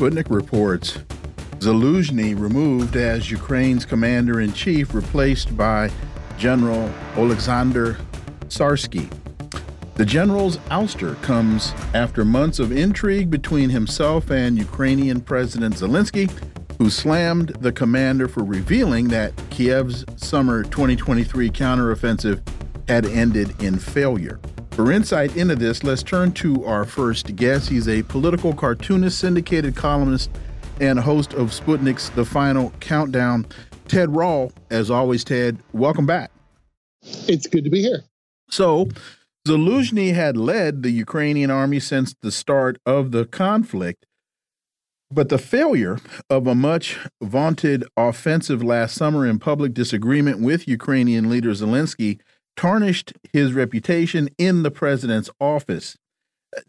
Sputnik reports Zaluzhny removed as Ukraine's commander in chief, replaced by General Oleksandr Syrsky. The general's ouster comes after months of intrigue between himself and Ukrainian President Zelensky, who slammed the commander for revealing that Kiev's summer 2023 counteroffensive had ended in failure. For insight into this, let's turn to our first guest. He's a political cartoonist, syndicated columnist, and host of Sputnik's The Final Countdown. Ted Rall, as always, Ted, welcome back. It's good to be here. So, Zaluzhny had led the Ukrainian army since the start of the conflict, but the failure of a much vaunted offensive last summer in public disagreement with Ukrainian leader Zelensky tarnished his reputation in the president's office.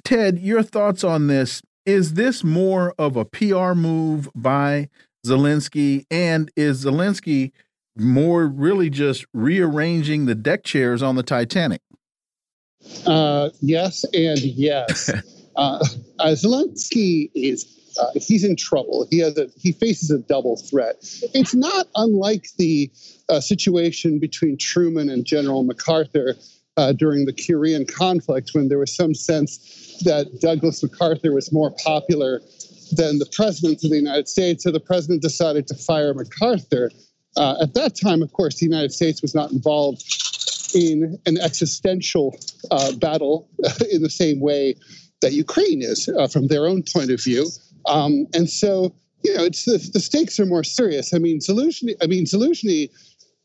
Ted, your thoughts on this? Is this more of a PR move by Zelensky? And is Zelensky more really just rearranging the deck chairs on the Titanic? Uh, yes, and yes. uh, uh, Zelensky is uh, he's in trouble. He has a he faces a double threat. It's not unlike the uh, situation between Truman and General MacArthur uh, during the Korean conflict, when there was some sense that Douglas MacArthur was more popular than the president of the United States, so the president decided to fire MacArthur. Uh, at that time, of course, the United States was not involved in an existential uh, battle in the same way that Ukraine is uh, from their own point of view. Um, and so, you know, it's the, the stakes are more serious. I mean, Zelensky, I mean, Zelensky,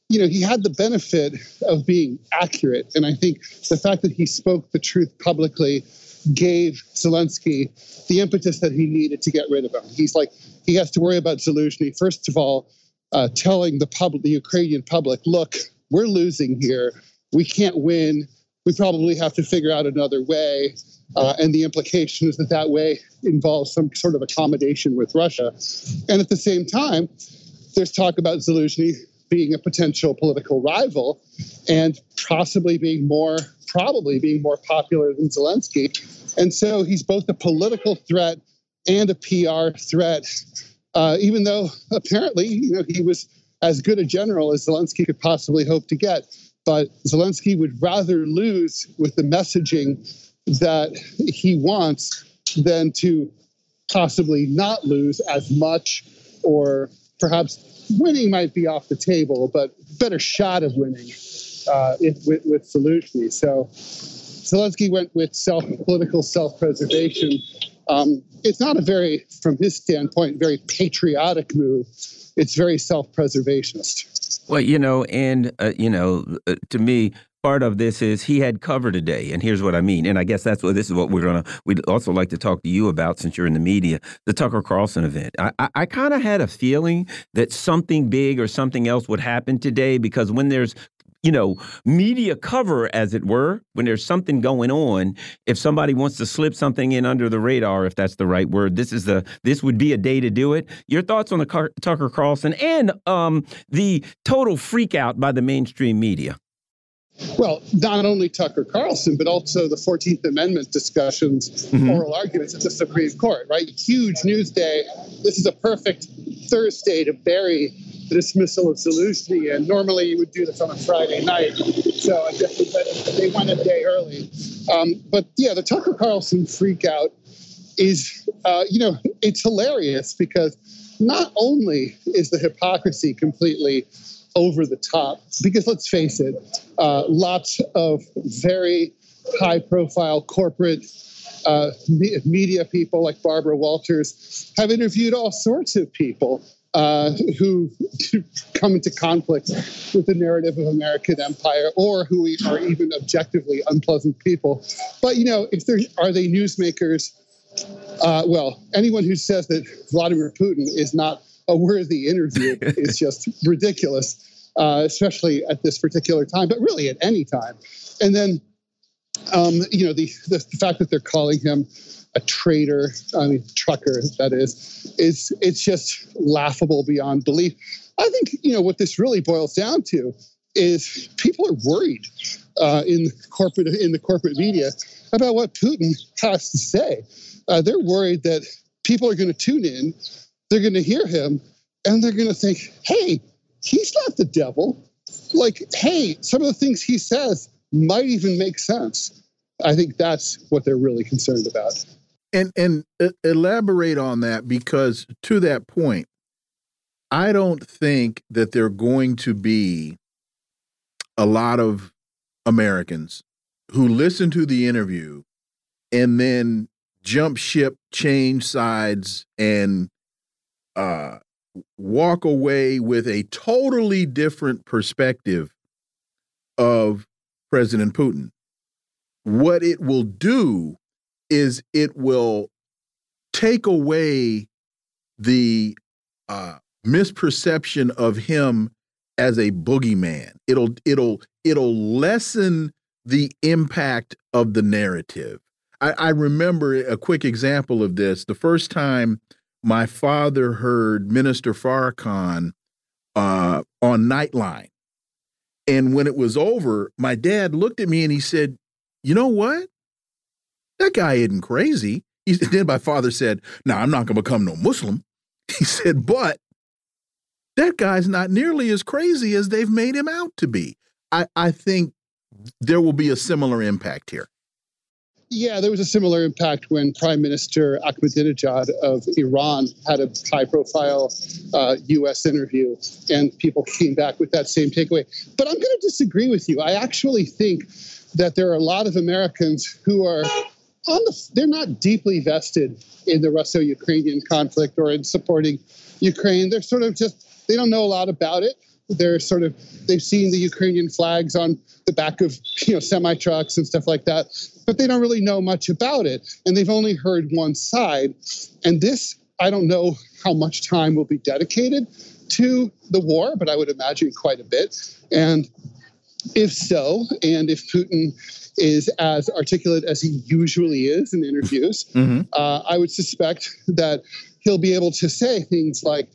you know, he had the benefit of being accurate. And I think the fact that he spoke the truth publicly gave Zelensky the impetus that he needed to get rid of him. He's like, he has to worry about Zelensky, first of all, uh, telling the public, the Ukrainian public, look, we're losing here. We can't win. We probably have to figure out another way. Uh, and the implication is that that way involves some sort of accommodation with Russia. And at the same time, there's talk about Zelensky being a potential political rival and possibly being more, probably being more popular than Zelensky. And so he's both a political threat and a PR threat, uh, even though apparently you know, he was as good a general as Zelensky could possibly hope to get. But Zelensky would rather lose with the messaging that he wants than to possibly not lose as much or perhaps winning might be off the table, but better shot of winning uh, with, with Zelensky. So Zelensky went with self political self preservation. Um, it's not a very, from his standpoint, very patriotic move. It's very self preservationist. Well, you know, and uh, you know, uh, to me, part of this is he had cover today, and here's what I mean. And I guess that's what this is what we're gonna. We'd also like to talk to you about since you're in the media, the Tucker Carlson event. I, I, I kind of had a feeling that something big or something else would happen today because when there's you know, media cover, as it were, when there's something going on. If somebody wants to slip something in under the radar, if that's the right word, this is the this would be a day to do it. Your thoughts on the Car Tucker Carlson and um, the total freakout by the mainstream media? Well, not only Tucker Carlson, but also the 14th Amendment discussions, mm-hmm. oral arguments at the Supreme Court, right? Huge news day. This is a perfect Thursday to bury the dismissal of Zelensky. And normally you would do this on a Friday night. So I guess they went a day early. Um, but yeah, the Tucker Carlson freakout is, uh, you know, it's hilarious because not only is the hypocrisy completely over the top because let's face it, uh, lots of very high profile corporate uh, media people like Barbara Walters have interviewed all sorts of people uh, who come into conflict with the narrative of American empire, or who are even objectively unpleasant people. But you know, if they are they newsmakers, uh, well, anyone who says that Vladimir Putin is not a worthy interview is just ridiculous, uh, especially at this particular time, but really at any time. And then, um, you know, the, the, the fact that they're calling him a traitor, I mean, trucker, that is, is it's just laughable beyond belief. I think you know what this really boils down to is people are worried uh, in corporate in the corporate media about what Putin has to say. Uh, they're worried that people are going to tune in, they're going to hear him, and they're going to think, "Hey, he's not the devil." Like, hey, some of the things he says might even make sense. I think that's what they're really concerned about. And and uh, elaborate on that because to that point, I don't think that there are going to be a lot of Americans who listen to the interview and then jump ship, change sides, and uh, walk away with a totally different perspective of President Putin. What it will do is it will take away the uh, misperception of him as a boogeyman. It'll it'll it'll lessen the impact of the narrative. I, I remember a quick example of this. The first time my father heard Minister Farrakhan uh, on Nightline, and when it was over, my dad looked at me and he said, "You know what? That guy isn't crazy." He, then my father said, "Now I'm not going to become no Muslim." He said, "But that guy's not nearly as crazy as they've made him out to be. I, I think there will be a similar impact here. Yeah, there was a similar impact when Prime Minister Ahmadinejad of Iran had a high profile uh, U.S. interview, and people came back with that same takeaway. But I'm going to disagree with you. I actually think that there are a lot of Americans who are on the, they're not deeply vested in the Russo Ukrainian conflict or in supporting Ukraine. They're sort of just they don't know a lot about it. They're sort of they've seen the Ukrainian flags on the back of you know semi trucks and stuff like that, but they don't really know much about it, and they've only heard one side. And this, I don't know how much time will be dedicated to the war, but I would imagine quite a bit. And if so, and if Putin is as articulate as he usually is in interviews, mm-hmm. uh, I would suspect that he'll be able to say things like,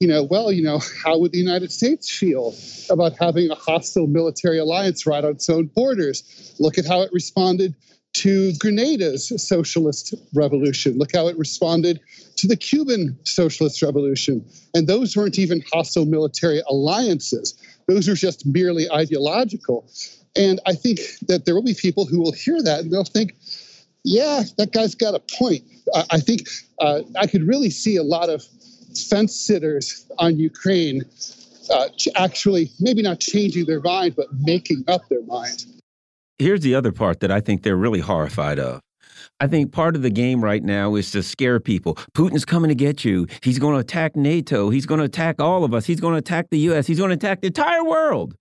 you know, well, you know, how would the United States feel about having a hostile military alliance right on its own borders? Look at how it responded to Grenada's socialist revolution. Look how it responded to the Cuban socialist revolution. And those weren't even hostile military alliances, those were just merely ideological. And I think that there will be people who will hear that and they'll think, yeah, that guy's got a point. I, I think uh, I could really see a lot of fence sitters on Ukraine uh, actually maybe not changing their mind, but making up their mind. Here's the other part that I think they're really horrified of. I think part of the game right now is to scare people. Putin's coming to get you. He's going to attack NATO. He's going to attack all of us. He's going to attack the U.S. He's going to attack the entire world.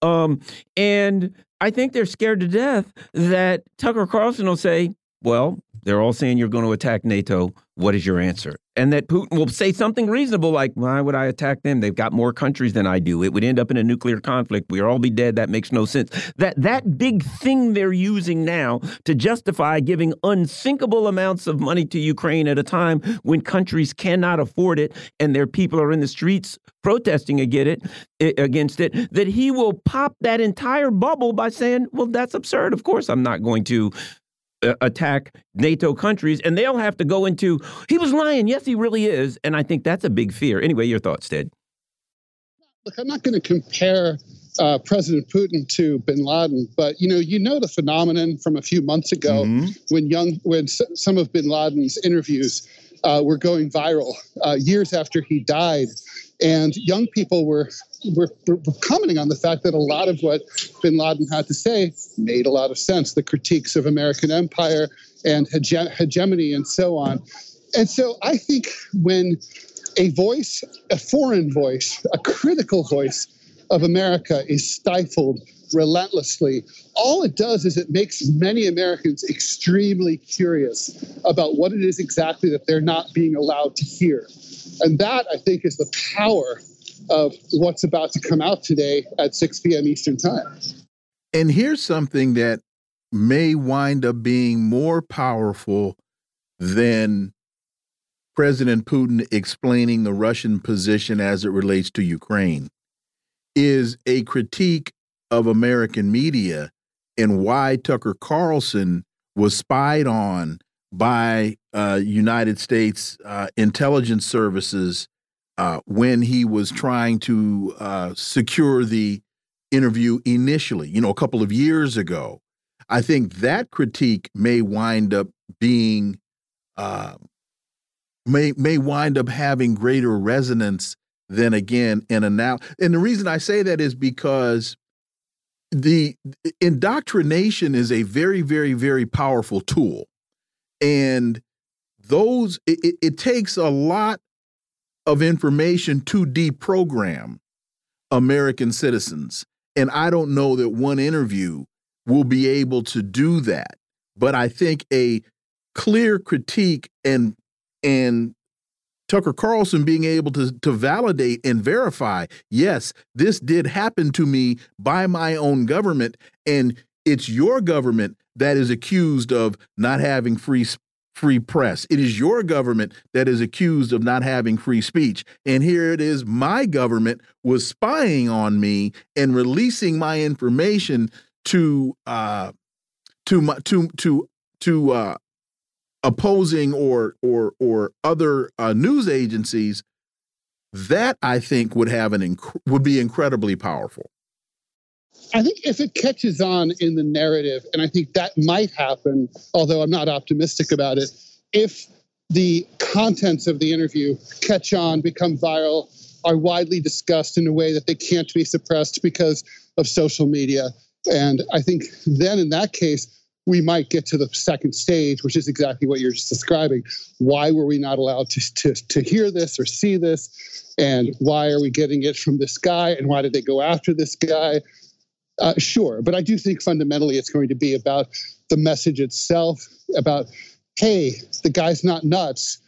Um, and I think they're scared to death that Tucker Carlson will say, well, they're all saying you're going to attack NATO. What is your answer? And that Putin will say something reasonable like, why would I attack them? They've got more countries than I do. It would end up in a nuclear conflict. We'd all be dead. That makes no sense. That that big thing they're using now to justify giving unsinkable amounts of money to Ukraine at a time when countries cannot afford it and their people are in the streets protesting against it, eh, against it, that he will pop that entire bubble by saying, well, that's absurd. Of course, I'm not going to uh, attack NATO countries, and they'll have to go into, he was lying. Yes, he really is. And I think that's a big fear. Anyway, your thoughts, Ted? Look, I'm not going to compare uh, President Putin to Bin Laden, but you know, you know the phenomenon from a few months ago mm -hmm. when young, when some of Bin Laden's interviews uh, were going viral uh, years after he died, and young people were, were, were commenting on the fact that a lot of what bin Laden had to say made a lot of sense the critiques of American empire and hege- hegemony and so on. And so I think when a voice, a foreign voice, a critical voice of America is stifled relentlessly. All it does is it makes many Americans extremely curious about what it is exactly that they're not being allowed to hear. And that, I think, is the power of what's about to come out today at 6 p.m. Eastern Time. And here's something that may wind up being more powerful than President Putin explaining the Russian position as it relates to Ukraine is a critique of American media and why Tucker Carlson was spied on by uh, United States uh, intelligence services uh, when he was trying to uh, secure the interview initially, you know, a couple of years ago. I think that critique may wind up being uh, may may wind up having greater resonance than again in a now. And the reason I say that is because the indoctrination is a very very very powerful tool, and those it, it takes a lot of information to deprogram American citizens. And I don't know that one interview will be able to do that. But I think a clear critique and and Tucker Carlson being able to to validate and verify, yes, this did happen to me by my own government, and it's your government that is accused of not having free free press. It is your government that is accused of not having free speech. And here it is my government was spying on me and releasing my information to uh to my to to to uh opposing or or or other uh, news agencies that I think would have an would be incredibly powerful. I think if it catches on in the narrative, and I think that might happen, although I'm not optimistic about it, if the contents of the interview catch on, become viral, are widely discussed in a way that they can't be suppressed because of social media. And I think then in that case, we might get to the second stage, which is exactly what you're just describing. Why were we not allowed to, to, to hear this or see this? And why are we getting it from this guy? And why did they go after this guy? Uh, sure, but I do think fundamentally it's going to be about the message itself, about hey, the guy's not nuts,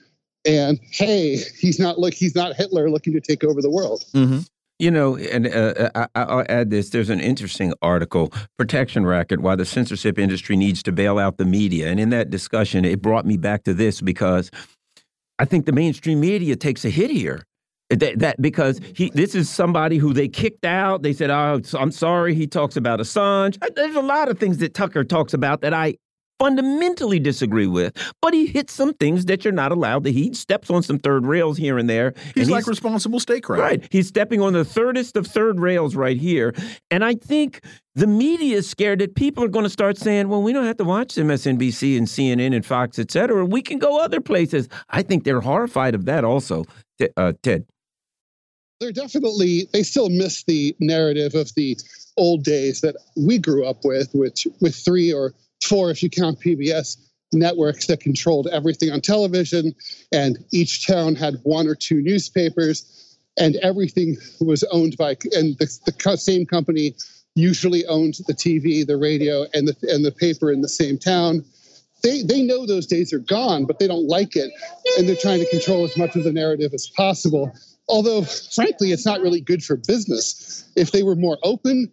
and hey, he's not look he's not Hitler looking to take over the world. Mm -hmm. You know, and uh, I, will add this. There's an interesting article, Protection Racket, Why the Censorship Industry Needs to Bail Out the Media. And in that discussion, it brought me back to this because I think the mainstream media takes a hit here. That, that, because he this is somebody who they kicked out. They said, "Oh, I'm sorry." He talks about Assange. Uh, there's a lot of things that Tucker talks about that I fundamentally disagree with, but he hits some things that you're not allowed to. He steps on some third rails here and there. He's and like he's, responsible statecraft. Right. He's stepping on the thirdest of third rails right here. And I think the media is scared that people are going to start saying, well, we don't have to watch MSNBC and CNN and Fox, et cetera. We can go other places. I think they're horrified of that also, uh, Ted they're definitely they still miss the narrative of the old days that we grew up with, which with three or four, if you count PBS networks that controlled everything on television, and each town had one or two newspapers, and everything was owned by and the, the same company usually owned the TV, the radio, and the and the paper in the same town. They, they know those days are gone, but they don't like it. And they're trying to control as much of the narrative as possible although frankly it's not really good for business if they were more open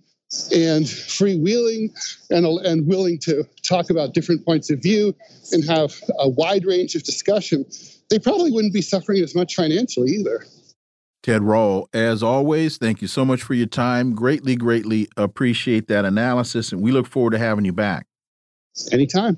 and freewheeling and, and willing to talk about different points of view and have a wide range of discussion they probably wouldn't be suffering as much financially either. Ted rall as always thank you so much for your time. Greatly greatly appreciate that analysis and we look forward to having you back. Anytime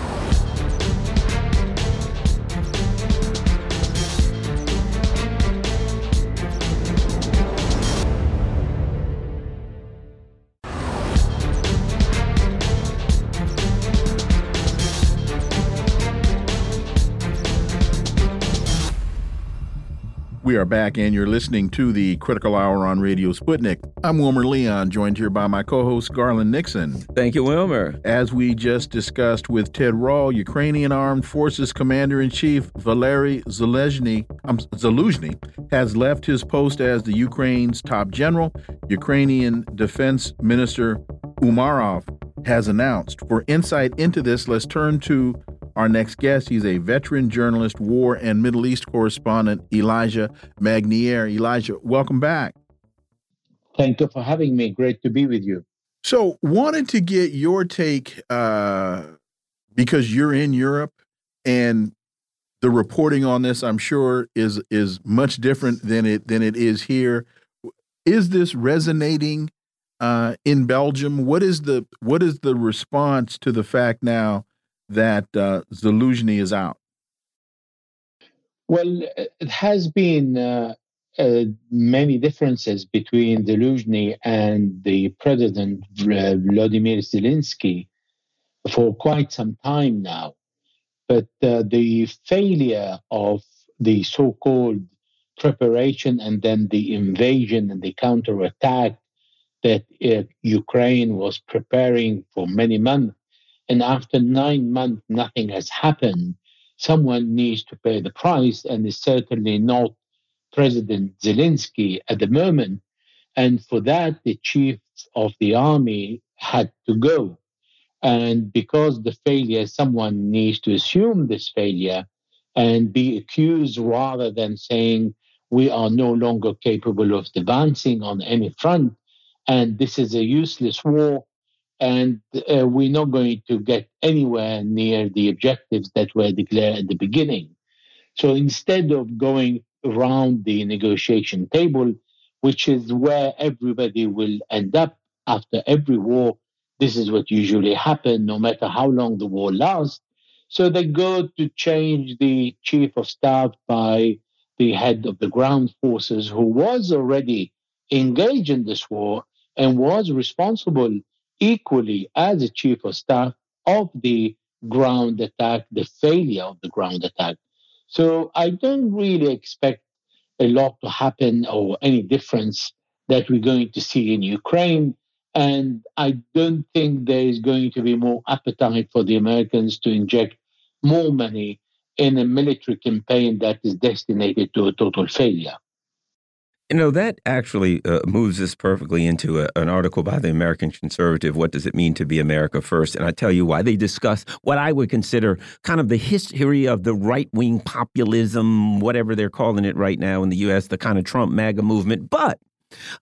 We are back, and you're listening to the Critical Hour on Radio Sputnik. I'm Wilmer Leon, joined here by my co host, Garland Nixon. Thank you, Wilmer. As we just discussed with Ted Rall, Ukrainian Armed Forces Commander in Chief Valery Zelensky, um, has left his post as the Ukraine's top general. Ukrainian Defense Minister Umerov has announced. For insight into this, let's turn to our next guest, he's a veteran journalist, war and Middle East correspondent, Elijah Magnier. Elijah, welcome back. Thank you for having me. Great to be with you. So, wanted to get your take uh, because you're in Europe and the reporting on this, I'm sure, is is much different than it than it is here. Is this resonating uh, in Belgium? What is the what is the response to the fact now that uh, is out? Well, it has been uh, uh, many differences between Zelensky and the president Vladimir Zelensky for quite some time now. But uh, the failure of the so-called preparation and then the invasion and the counterattack that uh, Ukraine was preparing for many months and after nine months, nothing has happened. Someone needs to pay the price, and it's certainly not President Zelensky at the moment. And for that, the chiefs of the army had to go. And because the failure, someone needs to assume this failure and be accused rather than saying, we are no longer capable of advancing on any front. And this is a useless war and uh, we're not going to get anywhere near the objectives that were declared at the beginning. So instead of going around the negotiation table, which is where everybody will end up after every war, this is what usually happens, no matter how long the war lasts. So they go to change the chief of staff by the head of the ground forces, who was already engaged in this war and was responsible equally as a chief of staff of the ground attack, the failure of the ground attack. So I don't really expect a lot to happen or any difference that we're going to see in Ukraine. And I don't think there is going to be more appetite for the Americans to inject more money in a military campaign that is destined to a total failure. You know, that actually uh, moves us perfectly into a, an article by the American Conservative, What Does It Mean to Be America First? And I tell you why. They discuss what I would consider kind of the history of the right wing populism, whatever they're calling it right now in the U.S., the kind of Trump MAGA movement. But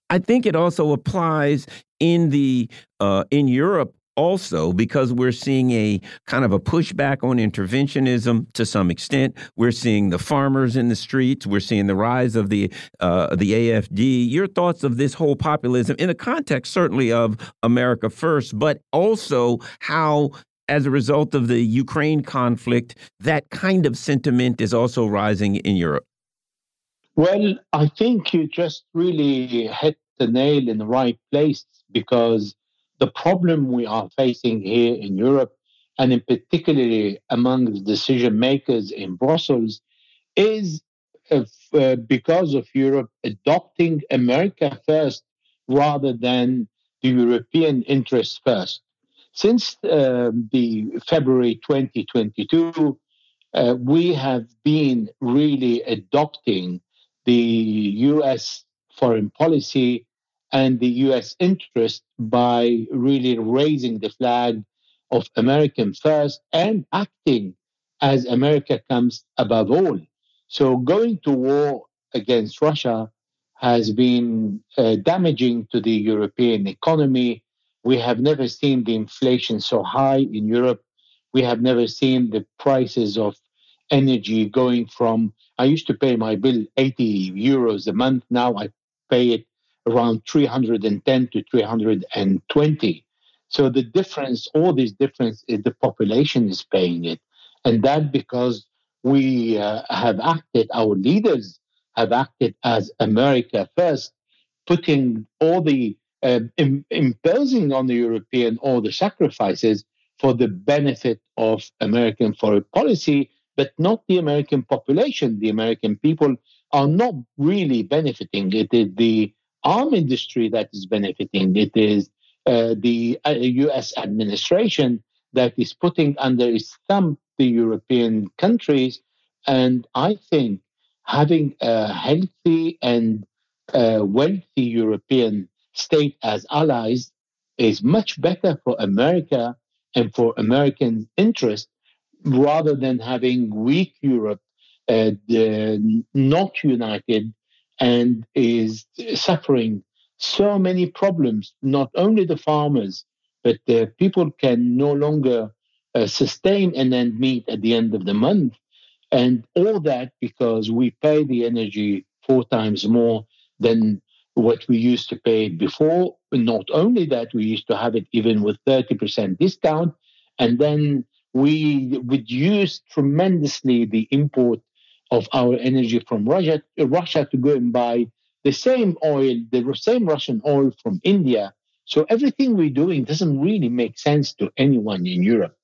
I think it also applies in the uh, in Europe also because we're seeing a kind of a pushback on interventionism to some extent. We're seeing the farmers in the streets. We're seeing the rise of the uh, the AFD. Your thoughts of this whole populism in the context certainly of America First, but also how. As a result of the Ukraine conflict, that kind of sentiment is also rising in Europe. Well, I think you just really hit the nail in the right place because the problem we are facing here in Europe, and in particularly among the decision makers in Brussels, is if, uh, because of Europe adopting America first rather than the European interests first. Since uh, the February 2022, uh, we have been really adopting the US foreign policy and the US interest by really raising the flag of American first and acting as America comes above all. So going to war against Russia has been uh, damaging to the European economy. We have never seen the inflation so high in Europe. We have never seen the prices of energy going from, I used to pay my bill 80 euros a month. Now I pay it around 310 to 320. So the difference, all this difference, is the population is paying it, and that because we uh, have acted, our leaders have acted as America first, putting all the uh, Im- imposing on the European all the sacrifices for the benefit of American foreign policy, but not the American population. The American people are not really benefiting. It is the arm industry that is benefiting. It is uh, the uh, US administration that is putting under its thumb the European countries. And I think having a healthy and uh, wealthy European state as allies is much better for America and for American interests rather than having weak Europe, uh, not united, and is suffering so many problems. Not only the farmers, but the people can no longer uh, sustain an end meet at the end of the month. And all that because we pay the energy four times more than what we used to pay before. Not only that, we used to have it even with 30% discount. And then we reduced tremendously the import of our energy from Russia, Russia to go and buy the same oil, the same Russian oil from India. So everything we're doing doesn't really make sense to anyone in Europe.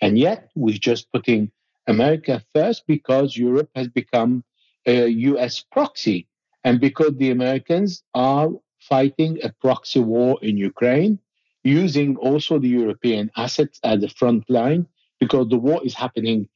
And yet we're just putting America first because Europe has become a US proxy and because the Americans are fighting a proxy war in Ukraine, using also the European assets at the front line, because the war is happening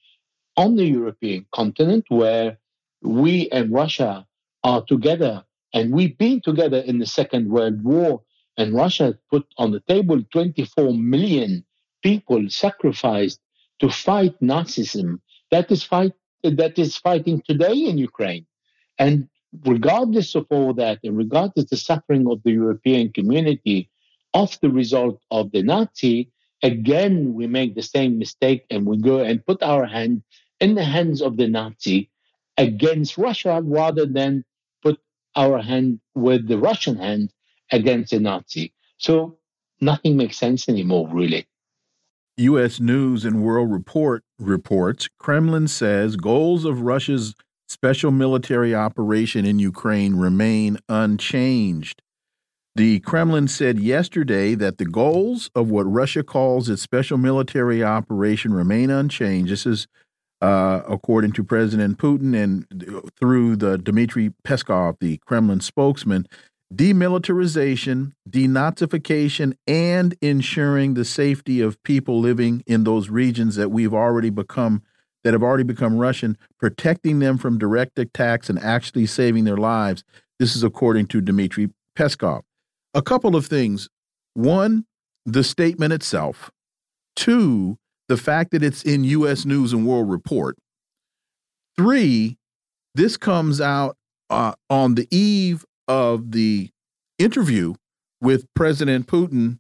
on the European continent where we and Russia are together. And we've been together in the Second World War, and Russia put on the table 24 million people sacrificed to fight Nazism. That is fight that is fighting today in Ukraine. And regardless of all that, and regardless the suffering of the European community of the result of the Nazi, again we make the same mistake and we go and put our hand in the hands of the Nazi against Russia rather than put our hand with the Russian hand against the Nazi. So nothing makes sense anymore, really. U.S. News and World Report reports Kremlin says goals of Russia's special military operation in Ukraine remain unchanged. The Kremlin said yesterday that the goals of what Russia calls its special military operation remain unchanged. This is uh, according to President Putin and through the Dmitry Peskov, the Kremlin spokesman. Demilitarization, denazification, and ensuring the safety of people living in those regions that we've already become that have already become Russian, protecting them from direct attacks and actually saving their lives. This is according to Dmitry Peskov. A couple of things. One, the statement itself. Two, the fact that it's in U.S. News and World Report. Three, this comes out uh, on the eve of the interview with President Putin,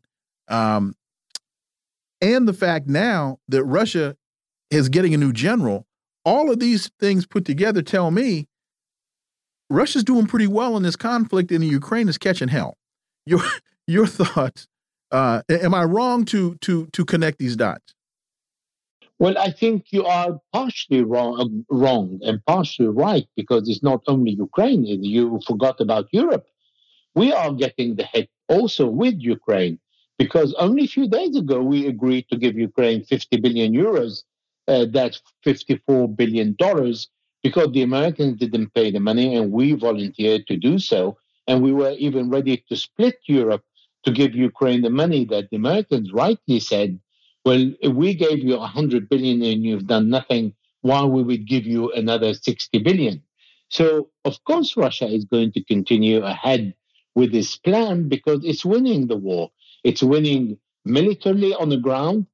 um, and the fact now that Russia is getting a new general. All of these things put together tell me Russia's doing pretty well in this conflict, and Ukraine is catching hell. Your your thoughts? Uh, am I wrong to to to connect these dots? Well, I think you are partially wrong, wrong and partially right because it's not only Ukraine. You forgot about Europe. We are getting the hit also with Ukraine because only a few days ago we agreed to give Ukraine 50 billion euros uh, that's $54 billion because the Americans didn't pay the money and we volunteered to do so. And we were even ready to split Europe to give Ukraine the money that the Americans rightly said, well, if we gave you 100 billion and you've done nothing, why we would give you another 60 billion? So, of course, Russia is going to continue ahead with this plan because it's winning the war. It's winning militarily on the ground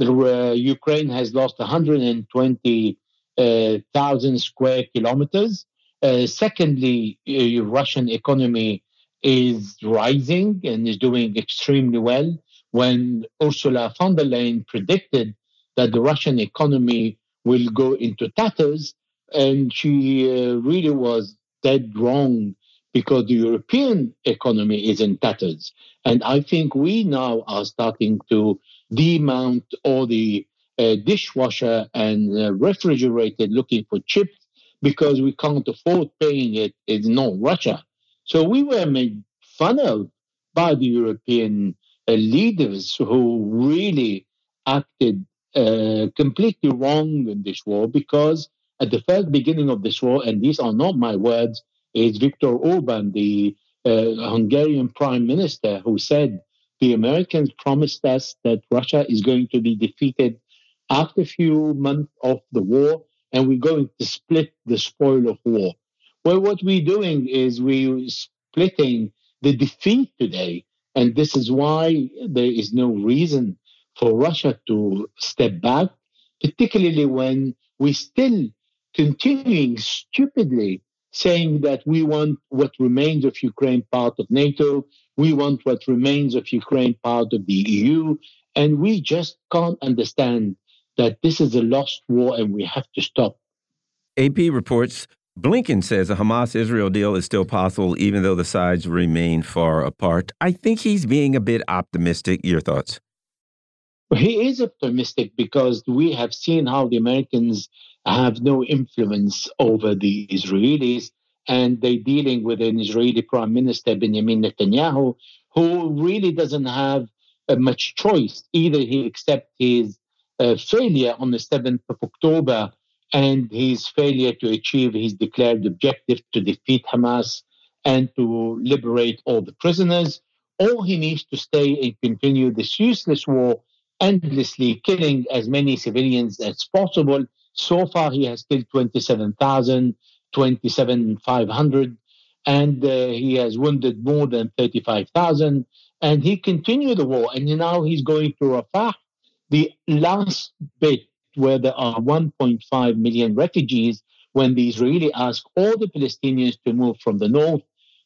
uh, Ukraine has lost 120,000 uh, square kilometers. Uh, secondly, uh, Russian economy is rising and is doing extremely well. When Ursula von der Leyen predicted that the Russian economy will go into tatters, and she uh, really was dead wrong because the European economy is in tatters. And I think we now are starting to demount all the uh, dishwasher and uh, refrigerator looking for chips because we can't afford paying it in non Russia. So we were made fun of by the European leaders who really acted uh, completely wrong in this war because at the first beginning of this war, and these are not my words, is Viktor Orban, the uh, Hungarian prime minister, who said the Americans promised us that Russia is going to be defeated after a few months of the war, and we're going to split the spoil of war. Well, what we're doing is we're splitting the defeat today, and this is why there is no reason for Russia to step back, particularly when we still continuing stupidly saying that we want what remains of Ukraine part of NATO, we want what remains of Ukraine part of the EU, and we just can't understand that this is a lost war and we have to stop. AP reports Blinken says a Hamas Israel deal is still possible even though the sides remain far apart. I think he's being a bit optimistic. Your thoughts? He is optimistic because we have seen how the Americans have no influence over the Israelis, and they're dealing with an Israeli Prime Minister, Benjamin Netanyahu, who really doesn't have uh, much choice. Either he accepts his uh, failure on the 7th of October and his failure to achieve his declared objective to defeat Hamas and to liberate all the prisoners, or he needs to stay and continue this useless war, endlessly killing as many civilians as possible so far, he has killed 27,000, 27,500, and uh, he has wounded more than 35,000. And he continued the war, and now he's going to Rafah, the last bit where there are 1.5 million refugees. When the Israeli ask all the Palestinians to move from the north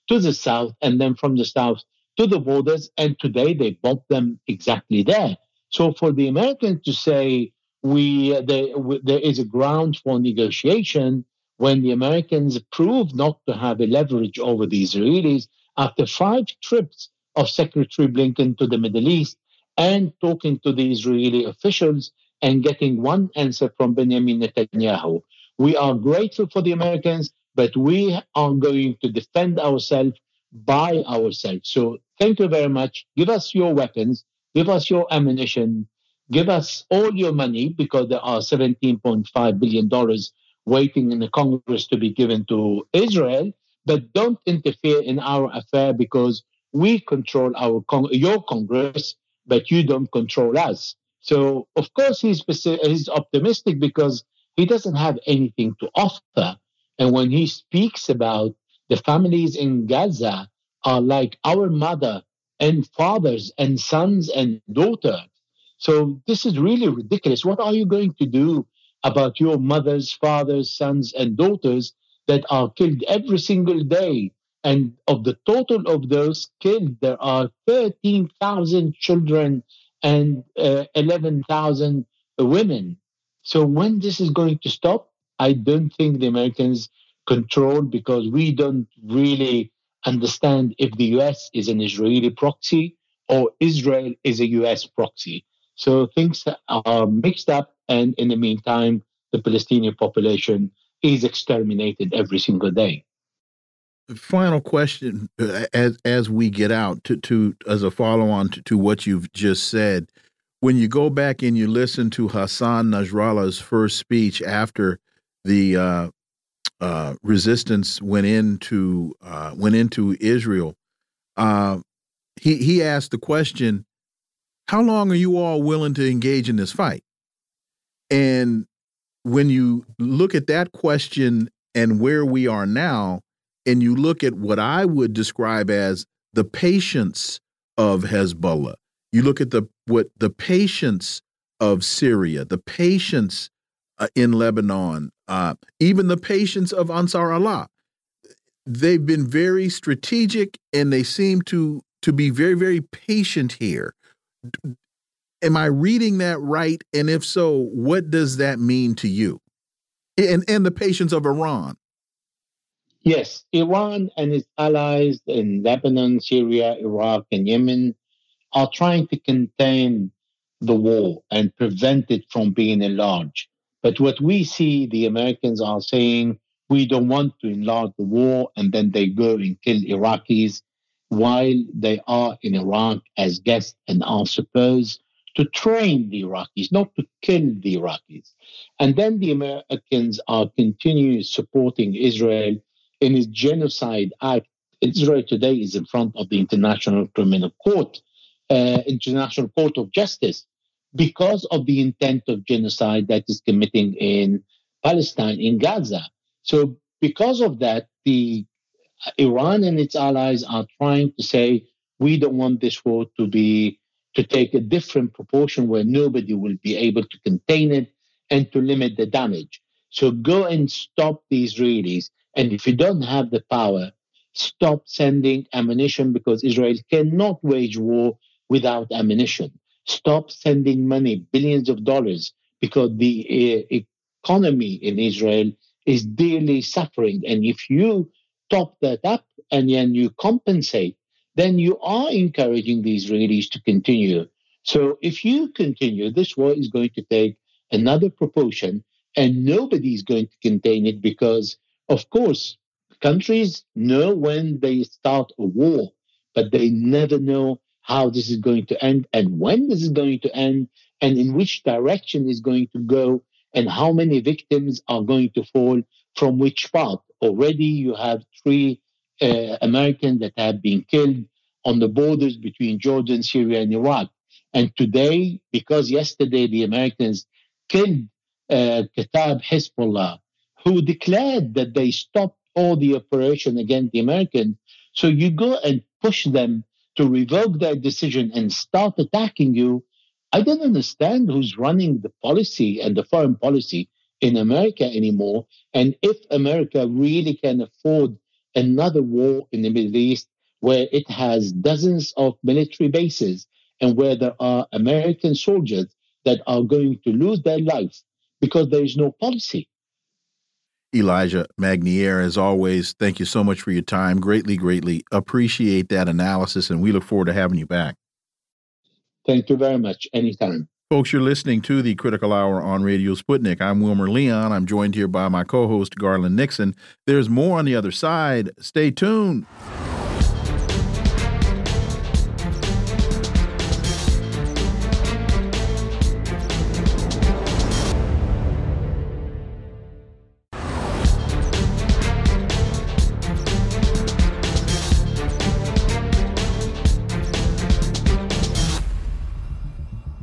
to the south, and then from the south to the borders, and today they bomb them exactly there. So for the Americans to say we there, there is a ground for negotiation when the Americans proved not to have a leverage over the Israelis after five trips of Secretary Blinken to the Middle East and talking to the Israeli officials and getting one answer from Benjamin Netanyahu. We are grateful for the Americans, but we are going to defend ourselves by ourselves. So thank you very much. Give us your weapons, give us your ammunition, give us all your money because there are $17.5 billion waiting in the Congress to be given to Israel, but don't interfere in our affair because we control our con- your Congress, but you don't control us. So, of course, he's, he's optimistic because he doesn't have anything to offer. And when he speaks about the families in Gaza are like our mother and fathers and sons and daughters, so this is really ridiculous. What are you going to do about your mothers, fathers, sons, and daughters that are killed every single day? And of the total of those killed, there are 13,000 children and uh, 11,000 women. So when this is going to stop, I don't think the Americans control because we don't really understand if the US is an Israeli proxy or Israel is a US proxy. So things are mixed up, and in the meantime, the Palestinian population is exterminated every single day. Final question, uh, as as we get out to to as a follow on to, to what you've just said, when you go back and you listen to Hassan Nasrallah's first speech after the uh, uh, resistance went into uh, went into Israel, uh, he he asked the question, how long are you all willing to engage in this fight? And when you look at that question and where we are now, and you look at what I would describe as the patience of Hezbollah, you look at the what the patience of Syria, the patience uh, in Lebanon, uh, even the patience of Ansar Allah. They've been very strategic, and they seem to to be very very patient here am I reading that right? And if so, what does that mean to you? And and the patience of Iran. Yes, Iran and its allies in Lebanon, Syria, Iraq, and Yemen are trying to contain the war and prevent it from being enlarged. But what we see, the Americans are saying, we don't want to enlarge the war, and then they go and kill Iraqis while they are in Iraq as guests and are supposed to train the Iraqis, not to kill the Iraqis. And then the Americans are continuing supporting Israel in its genocide act. Israel today is in front of the International Criminal Court, uh, International Court of Justice, because of the intent of genocide that is committing in Palestine, in Gaza. So, because of that, the Iran and its allies are trying to say we don't want this war to be to take a different proportion where nobody will be able to contain it and to limit the damage. So go and stop the Israelis. And if you don't have the power, stop sending ammunition because Israel cannot wage war without ammunition. Stop sending money, billions of dollars, because the uh, economy in Israel is dearly suffering. And if you top that up and then you compensate then you are encouraging the Israelis to continue. So if you continue, this war is going to take another proportion and nobody is going to contain it because, of course, countries know when they start a war, but they never know how this is going to end and when this is going to end and in which direction is going to go and how many victims are going to fall from which part. Already you have three uh, Americans that have been killed on the borders between Jordan, Syria, and Iraq. And today, because yesterday the Americans killed uh, Hezbollah, who declared that they stopped all the operation against the Americans, so you go and push them to revoke their decision and start attacking you. I don't understand who's running the policy and the foreign policy in America anymore. And if America really can afford another war in the Middle East where it has dozens of military bases and where there are American soldiers that are going to lose their lives because there is no policy. Elijah Magnier, as always, thank you so much for your time. Greatly, greatly appreciate that analysis, and we look forward to having you back. Thank you very much. Anytime. Folks, you're listening to the Critical Hour on Radio Sputnik. I'm Wilmer Leon. I'm joined here by my co host, Garland Nixon. There's more on the other side. Stay tuned.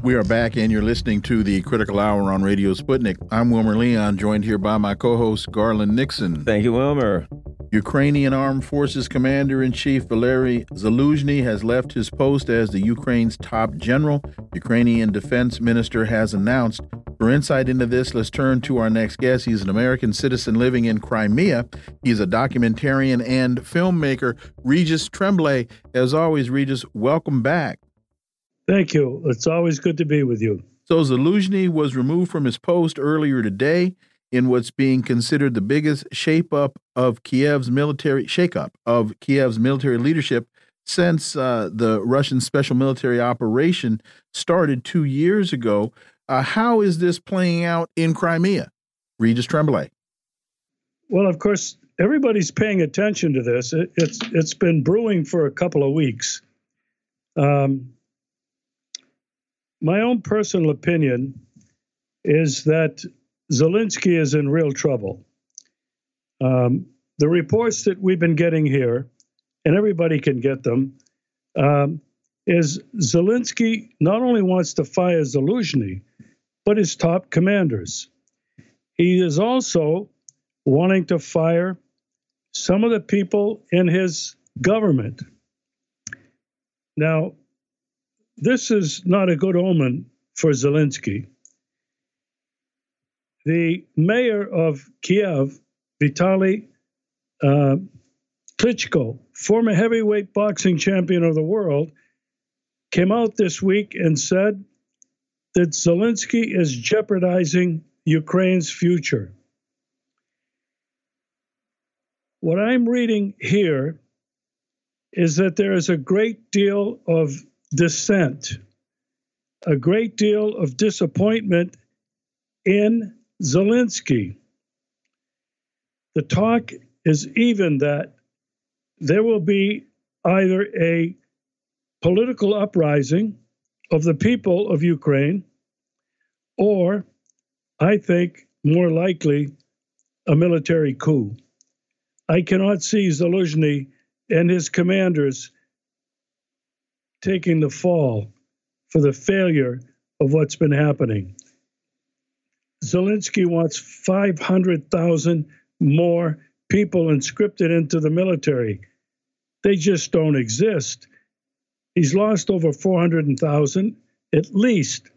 We are back, and you're listening to the Critical Hour on Radio Sputnik. I'm Wilmer Leon, joined here by my co host, Garland Nixon. Thank you, Wilmer. Ukrainian Armed Forces Commander in Chief Valery Zaluzhny has left his post as the Ukraine's top general. Ukrainian Defense Minister has announced. For insight into this, let's turn to our next guest. He's an American citizen living in Crimea. He's a documentarian and filmmaker, Regis Tremblay. As always, Regis, welcome back. Thank you. It's always good to be with you. So Zaluzhny was removed from his post earlier today in what's being considered the biggest shape up of Kiev's military shakeup of Kiev's military leadership since uh, the Russian special military operation started two years ago. Uh, how is this playing out in Crimea? Regis Tremblay. Well, of course, everybody's paying attention to this. It, it's it's been brewing for a couple of weeks. Um, my own personal opinion is that Zelensky is in real trouble. Um, the reports that we've been getting here, and everybody can get them, um, is Zelensky not only wants to fire Zaluzhny, but his top commanders. He is also wanting to fire some of the people in his government. Now, this is not a good omen for Zelensky. The mayor of Kiev, Vitaly uh, Klitschko, former heavyweight boxing champion of the world, came out this week and said that Zelensky is jeopardizing Ukraine's future. What I'm reading here is that there is a great deal of dissent, a great deal of disappointment in Zelensky. The talk is even that there will be either a political uprising of the people of Ukraine or I think more likely a military coup. I cannot see Zelensky and his commanders taking the fall for the failure of what's been happening. Zelensky wants 500,000 more people conscripted into the military. They just don't exist. He's lost over 400,000, at least,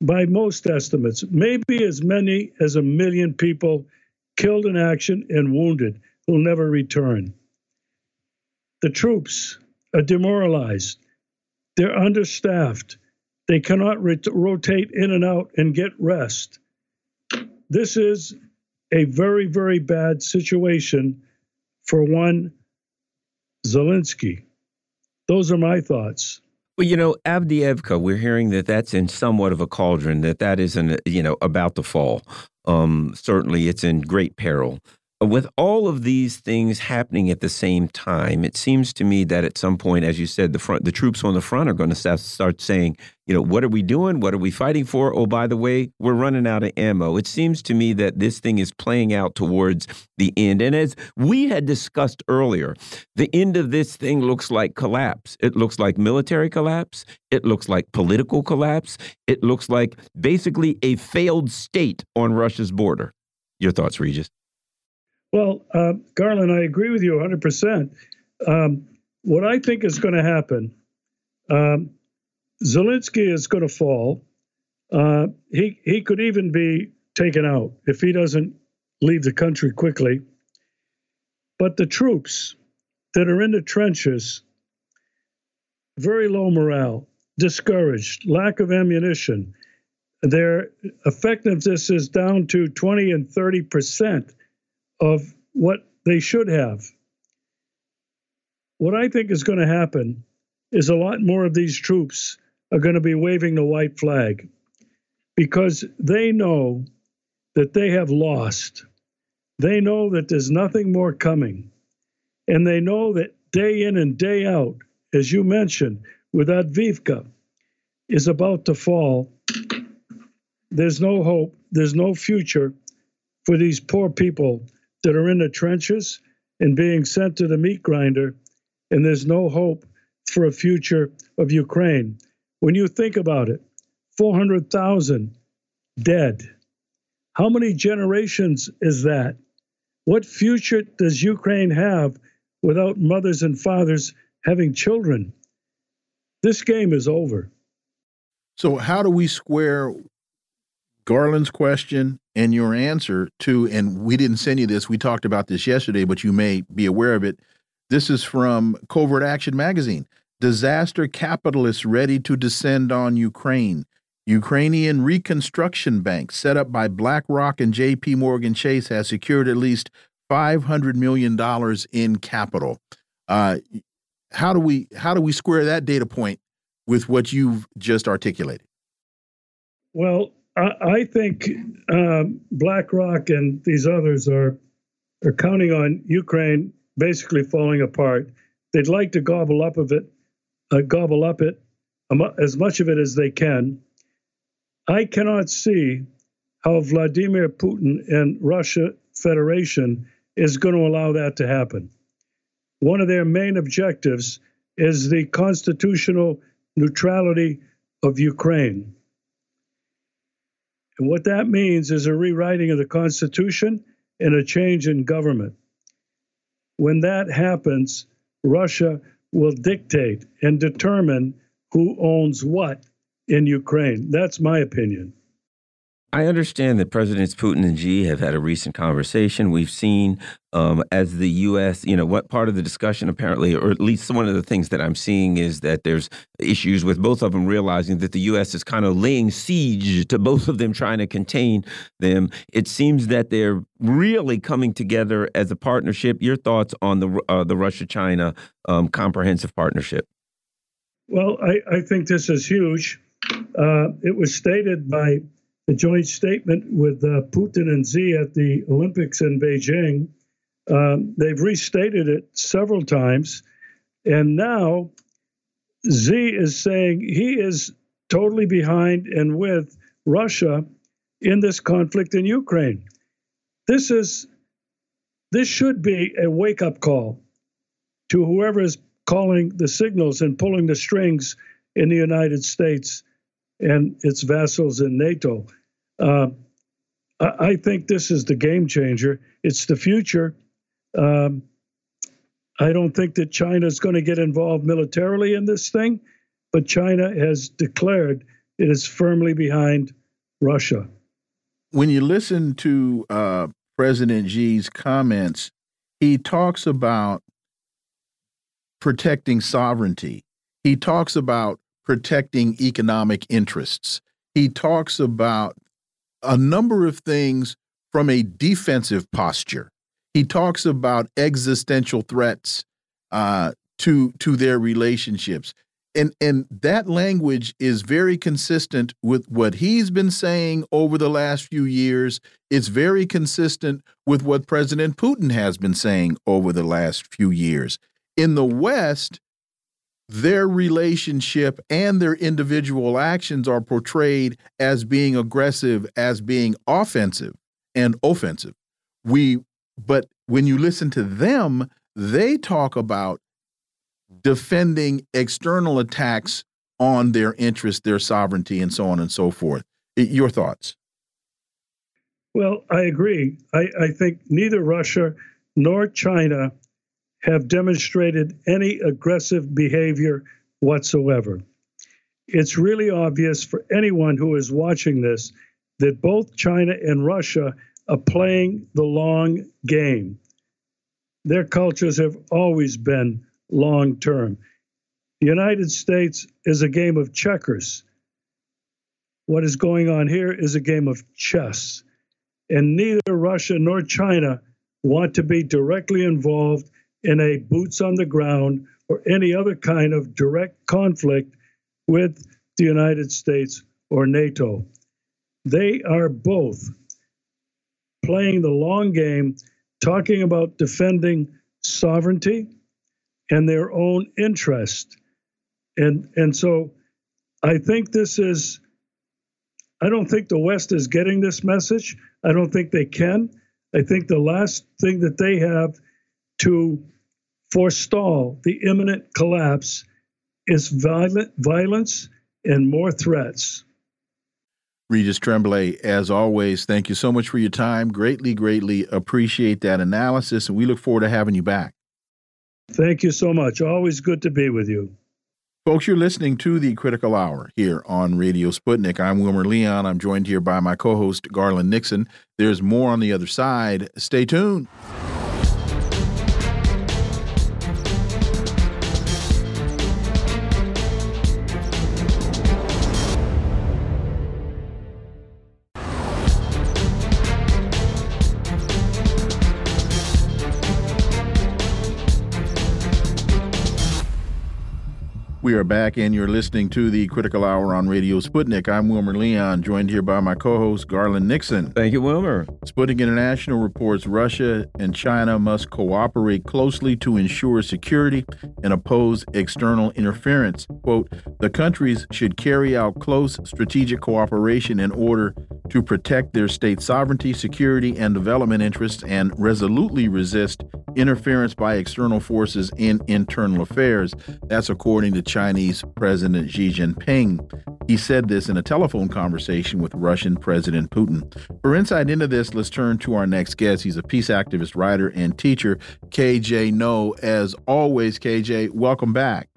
by most estimates, maybe as many as a million people killed in action and wounded who'll never return. The troops are demoralized, they're understaffed, they cannot rotate in and out and get rest. This is a very, very bad situation for one Zelensky. Those are my thoughts. Well, you know, Avdiivka, we're hearing that that's in somewhat of a cauldron, that that isn't, you know, about to fall. Um, certainly, it's in great peril with all of these things happening at the same time, it seems to me that at some point, as you said, the front, the troops on the front are going to start saying, you know, what are we doing? What are we fighting for? Oh, by the way, we're running out of ammo. It seems to me that this thing is playing out towards the end. And as we had discussed earlier, the end of this thing looks like collapse. It looks like military collapse. It looks like political collapse. It looks like basically a failed state on Russia's border. Your thoughts, Regis? Well, uh, Garland, I agree with you 100%. Um, what I think is going to happen, um, Zelensky is going to fall. Uh, he he could even be taken out if he doesn't leave the country quickly. But the troops that are in the trenches, very low morale, discouraged, lack of ammunition, their effectiveness is down to 20 and 30 percent of what they should have. What I think is going to happen is a lot more of these troops are going to be waving the white flag because they know that they have lost. They know that there's nothing more coming. And they know that day in and day out, as you mentioned, with Avdiivka, is about to fall. There's no hope, there's no future for these poor people that are in the trenches and being sent to the meat grinder, and there's no hope for a future of Ukraine. When you think about it, 400,000 dead. How many generations is that? What future does Ukraine have without mothers and fathers having children? This game is over. So, how do we square Garland's question and your answer to, and we didn't send you this, we talked about this yesterday, but you may be aware of it. This is from Covert Action Magazine. Disaster capitalists ready to descend on Ukraine. Ukrainian Reconstruction Bank, set up by BlackRock and JP Morgan Chase, has secured at least $500 million in capital. Uh, how do we how do we square that data point with what you've just articulated? Well, I, I think um, BlackRock and these others are are counting on Ukraine basically falling apart. They'd like to gobble up of it, uh, gobble up it as much of it as they can. I cannot see how Vladimir Putin and Russia Federation is going to allow that to happen. One of their main objectives is the constitutional neutrality of Ukraine. And what that means is a rewriting of the Constitution and a change in government. When that happens, Russia will dictate and determine who owns what in Ukraine. That's my opinion. I understand that Presidents Putin and Xi have had a recent conversation. We've seen um, as the U.S., you know, what part of the discussion apparently, or at least one of the things that I'm seeing is that there's issues with both of them realizing that the U.S. is kind of laying siege to both of them, trying to contain them. It seems that they're really coming together as a partnership. Your thoughts on the uh, the Russia China um, comprehensive partnership? Well, I, I think this is huge. Uh, it was stated by the joint statement with uh, Putin and Xi at the Olympics in Beijing. Um, they've restated it several times. And now Xi is saying he is totally behind and with Russia in this conflict in Ukraine. This is this should be a wake-up call to whoever is calling the signals and pulling the strings in the United States and its vassals in NATO. Uh, I think this is the game changer. It's the future. Um, I don't think that China is going to get involved militarily in this thing, but China has declared it is firmly behind Russia. When you listen to uh, President Xi's comments, he talks about protecting sovereignty. He talks about protecting economic interests. He talks about a number of things from a defensive posture. He talks about existential threats uh, to to their relationships, and and that language is very consistent with what he's been saying over the last few years. It's very consistent with what President Putin has been saying over the last few years. In the West, their relationship and their individual actions are portrayed as being aggressive, as being offensive and offensive. We, but when you listen to them, they talk about defending external attacks on their interests, their sovereignty, and so on and so forth. Your thoughts? Well, I agree. I, I think neither Russia nor China have demonstrated any aggressive behavior whatsoever. It's really obvious for anyone who is watching this that both China and Russia are playing the long game. Their cultures have always been long term. The United States is a game of checkers. What is going on here is a game of chess. And neither Russia nor China want to be directly involved in a boots on the ground or any other kind of direct conflict with the United States or NATO. They are both playing the long game, talking about defending sovereignty and their own interest. And, and so I think this is, I don't think the West is getting this message. I don't think they can. I think the last thing that they have to forestall the imminent collapse is violent violence and more threats. Regis Tremblay, as always, thank you so much for your time. Greatly, greatly appreciate that analysis, and we look forward to having you back. Thank you so much. Always good to be with you. Folks, you're listening to the Critical Hour here on Radio Sputnik. I'm Wilmer Leon. I'm joined here by my co host, Garland Nixon. There's more on the other side. Stay tuned. We are back, and you're listening to the Critical Hour on Radio Sputnik. I'm Wilmer Leon, joined here by my co host, Garland Nixon. Thank you, Wilmer. Sputnik International reports Russia and China must cooperate closely to ensure security and oppose external interference. Quote The countries should carry out close strategic cooperation in order to protect their state sovereignty, security, and development interests and resolutely resist interference by external forces in internal affairs. That's according to Chinese President Xi Jinping. He said this in a telephone conversation with Russian President Putin. For insight into this, let's turn to our next guest. He's a peace activist, writer, and teacher, KJ Noh. As always, KJ, welcome back.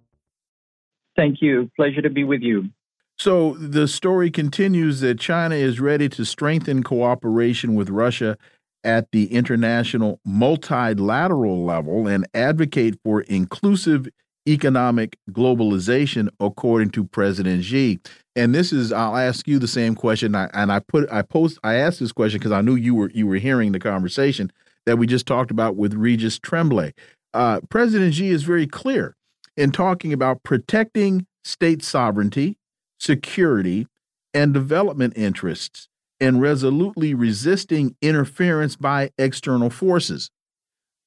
Thank you. Pleasure to be with you. So the story continues that China is ready to strengthen cooperation with Russia at the international multilateral level and advocate for inclusive economic globalization, according to President Xi. And this is, I'll ask you the same question. I, and I put, I post, I asked this question because I knew you were you were hearing the conversation that we just talked about with Regis Tremblay. Uh, President Xi is very clear in talking about protecting state sovereignty, security, and development interests, and resolutely resisting interference by external forces.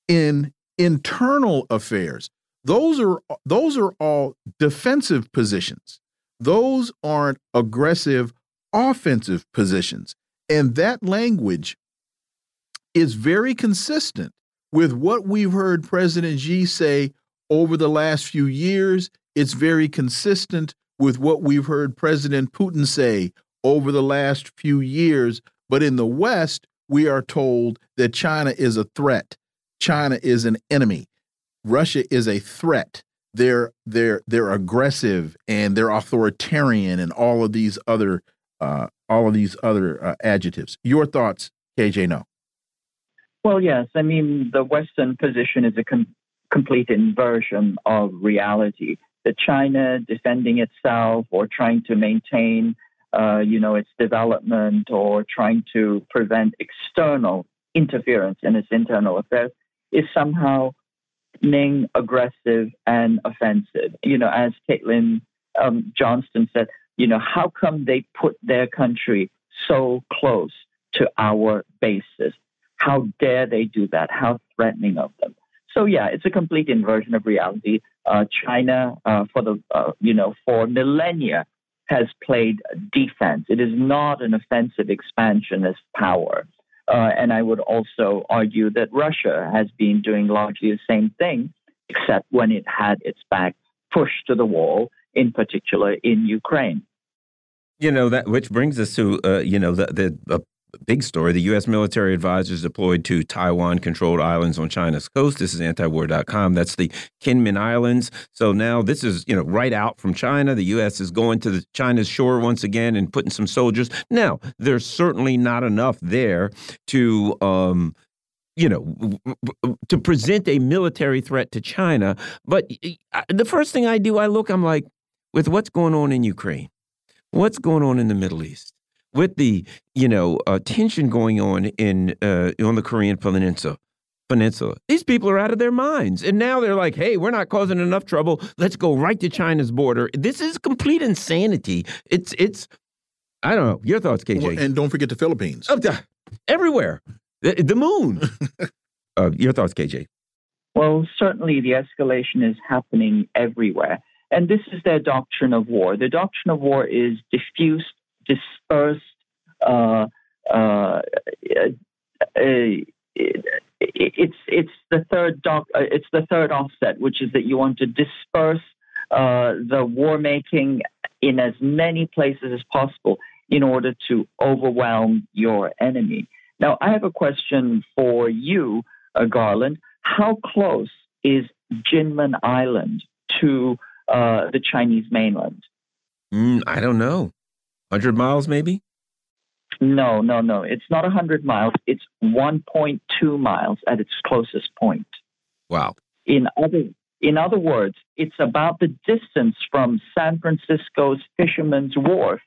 In internal affairs, those are those are all defensive positions. Those aren't aggressive offensive positions. And that language is very consistent with what we've heard President Xi say over the last few years. It's very consistent with what we've heard President Putin say over the last few years. But in the West, we are told that China is a threat. China is an enemy. Russia is a threat. They're they're they're aggressive and they're authoritarian and all of these other uh, all of these other uh, adjectives. Your thoughts, KJ? No. Well, yes. I mean, the Western position is a com complete inversion of reality. That China defending itself or trying to maintain, uh, you know, its development or trying to prevent external interference in its internal affairs is somehow being aggressive and offensive. You know, as Caitlin um, Johnstone said, you know, how come they put their country so close to our bases? How dare they do that? How threatening of them? So yeah, it's a complete inversion of reality. Uh, China, uh, for the uh, you know, for millennia, has played defense. It is not an offensive expansionist power. Uh, and I would also argue that Russia has been doing largely the same thing, except when it had its back pushed to the wall, in particular in Ukraine. You know that, which brings us to uh, you know the the big story. The U.S. military advisors deployed to Taiwan controlled islands on China's coast. This is antiwar.com. That's the Kinmen Islands. So now this is, you know, right out from China. The U.S. is going to the China's shore once again and putting some soldiers. Now, there's certainly not enough there to, um, you know, to present a military threat to China. But the first thing I do, I look, I'm like, with what's going on in Ukraine, what's going on in the Middle East, with the you know uh, tension going on in uh, on the Korean Peninsula. Peninsula. These people are out of their minds, and now they're like, "Hey, we're not causing enough trouble. Let's go right to China's border." This is complete insanity. It's it's. I don't know. Your thoughts, KJ? Well, and don't forget the Philippines. Oh, everywhere, the, the moon. uh, your thoughts, KJ? Well, certainly the escalation is happening everywhere. And this is their doctrine of war. The doctrine of war is diffuse dispersed. Uh, uh, it's it's the third doc, uh, it's the third offset, which is that you want to disperse uh, the war making in as many places as possible in order to overwhelm your enemy. Now, I have a question for you, uh, Garland. How close is Jinmen Island to uh, the Chinese mainland? Mm, I don't know. 100 miles, maybe? No, no, no. It's not 100 miles. It's 1.2 miles at its closest point. Wow. In other, in other words, it's about the distance from San Francisco's Fisherman's Wharf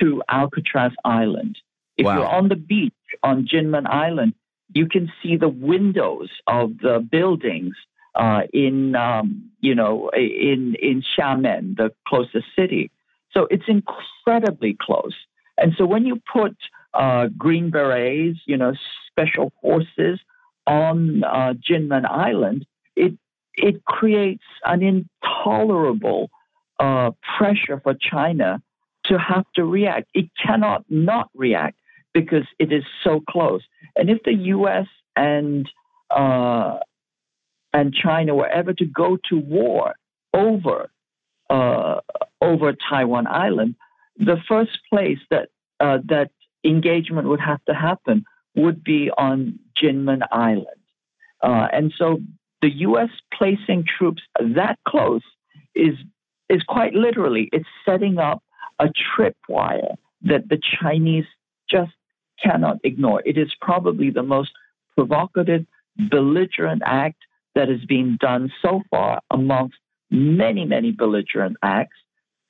to Alcatraz Island. If wow. you're on the beach on Jinmen Island, you can see the windows of the buildings uh, in, um, you know, in in Xiamen, the closest city. So it's incredibly close. And so when you put uh, Green Berets, you know, special forces on uh, Jinmen Island, it it creates an intolerable uh, pressure for China to have to react. It cannot not react because it is so close. And if the U.S. and uh, and China were ever to go to war over uh, over Taiwan Island, the first place that uh, that engagement would have to happen would be on Jinmen Island, uh, and so the U.S. placing troops that close is is quite literally it's setting up a tripwire that the Chinese just cannot ignore. It is probably the most provocative, belligerent act that has been done so far amongst many, many belligerent acts.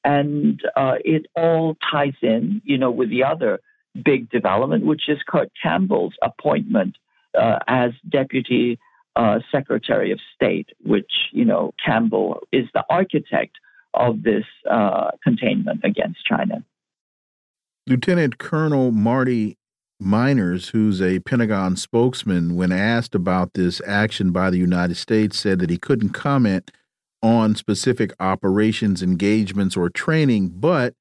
And uh, it all ties in, you know, with the other big development, which is Kurt Campbell's appointment uh, as Deputy uh, Secretary of State, which, you know, Campbell is the architect of this uh, containment against China. Lieutenant Colonel Marty Meiners, who's a Pentagon spokesman, when asked about this action by the United States, said that he couldn't comment on specific operations, engagements, or training, but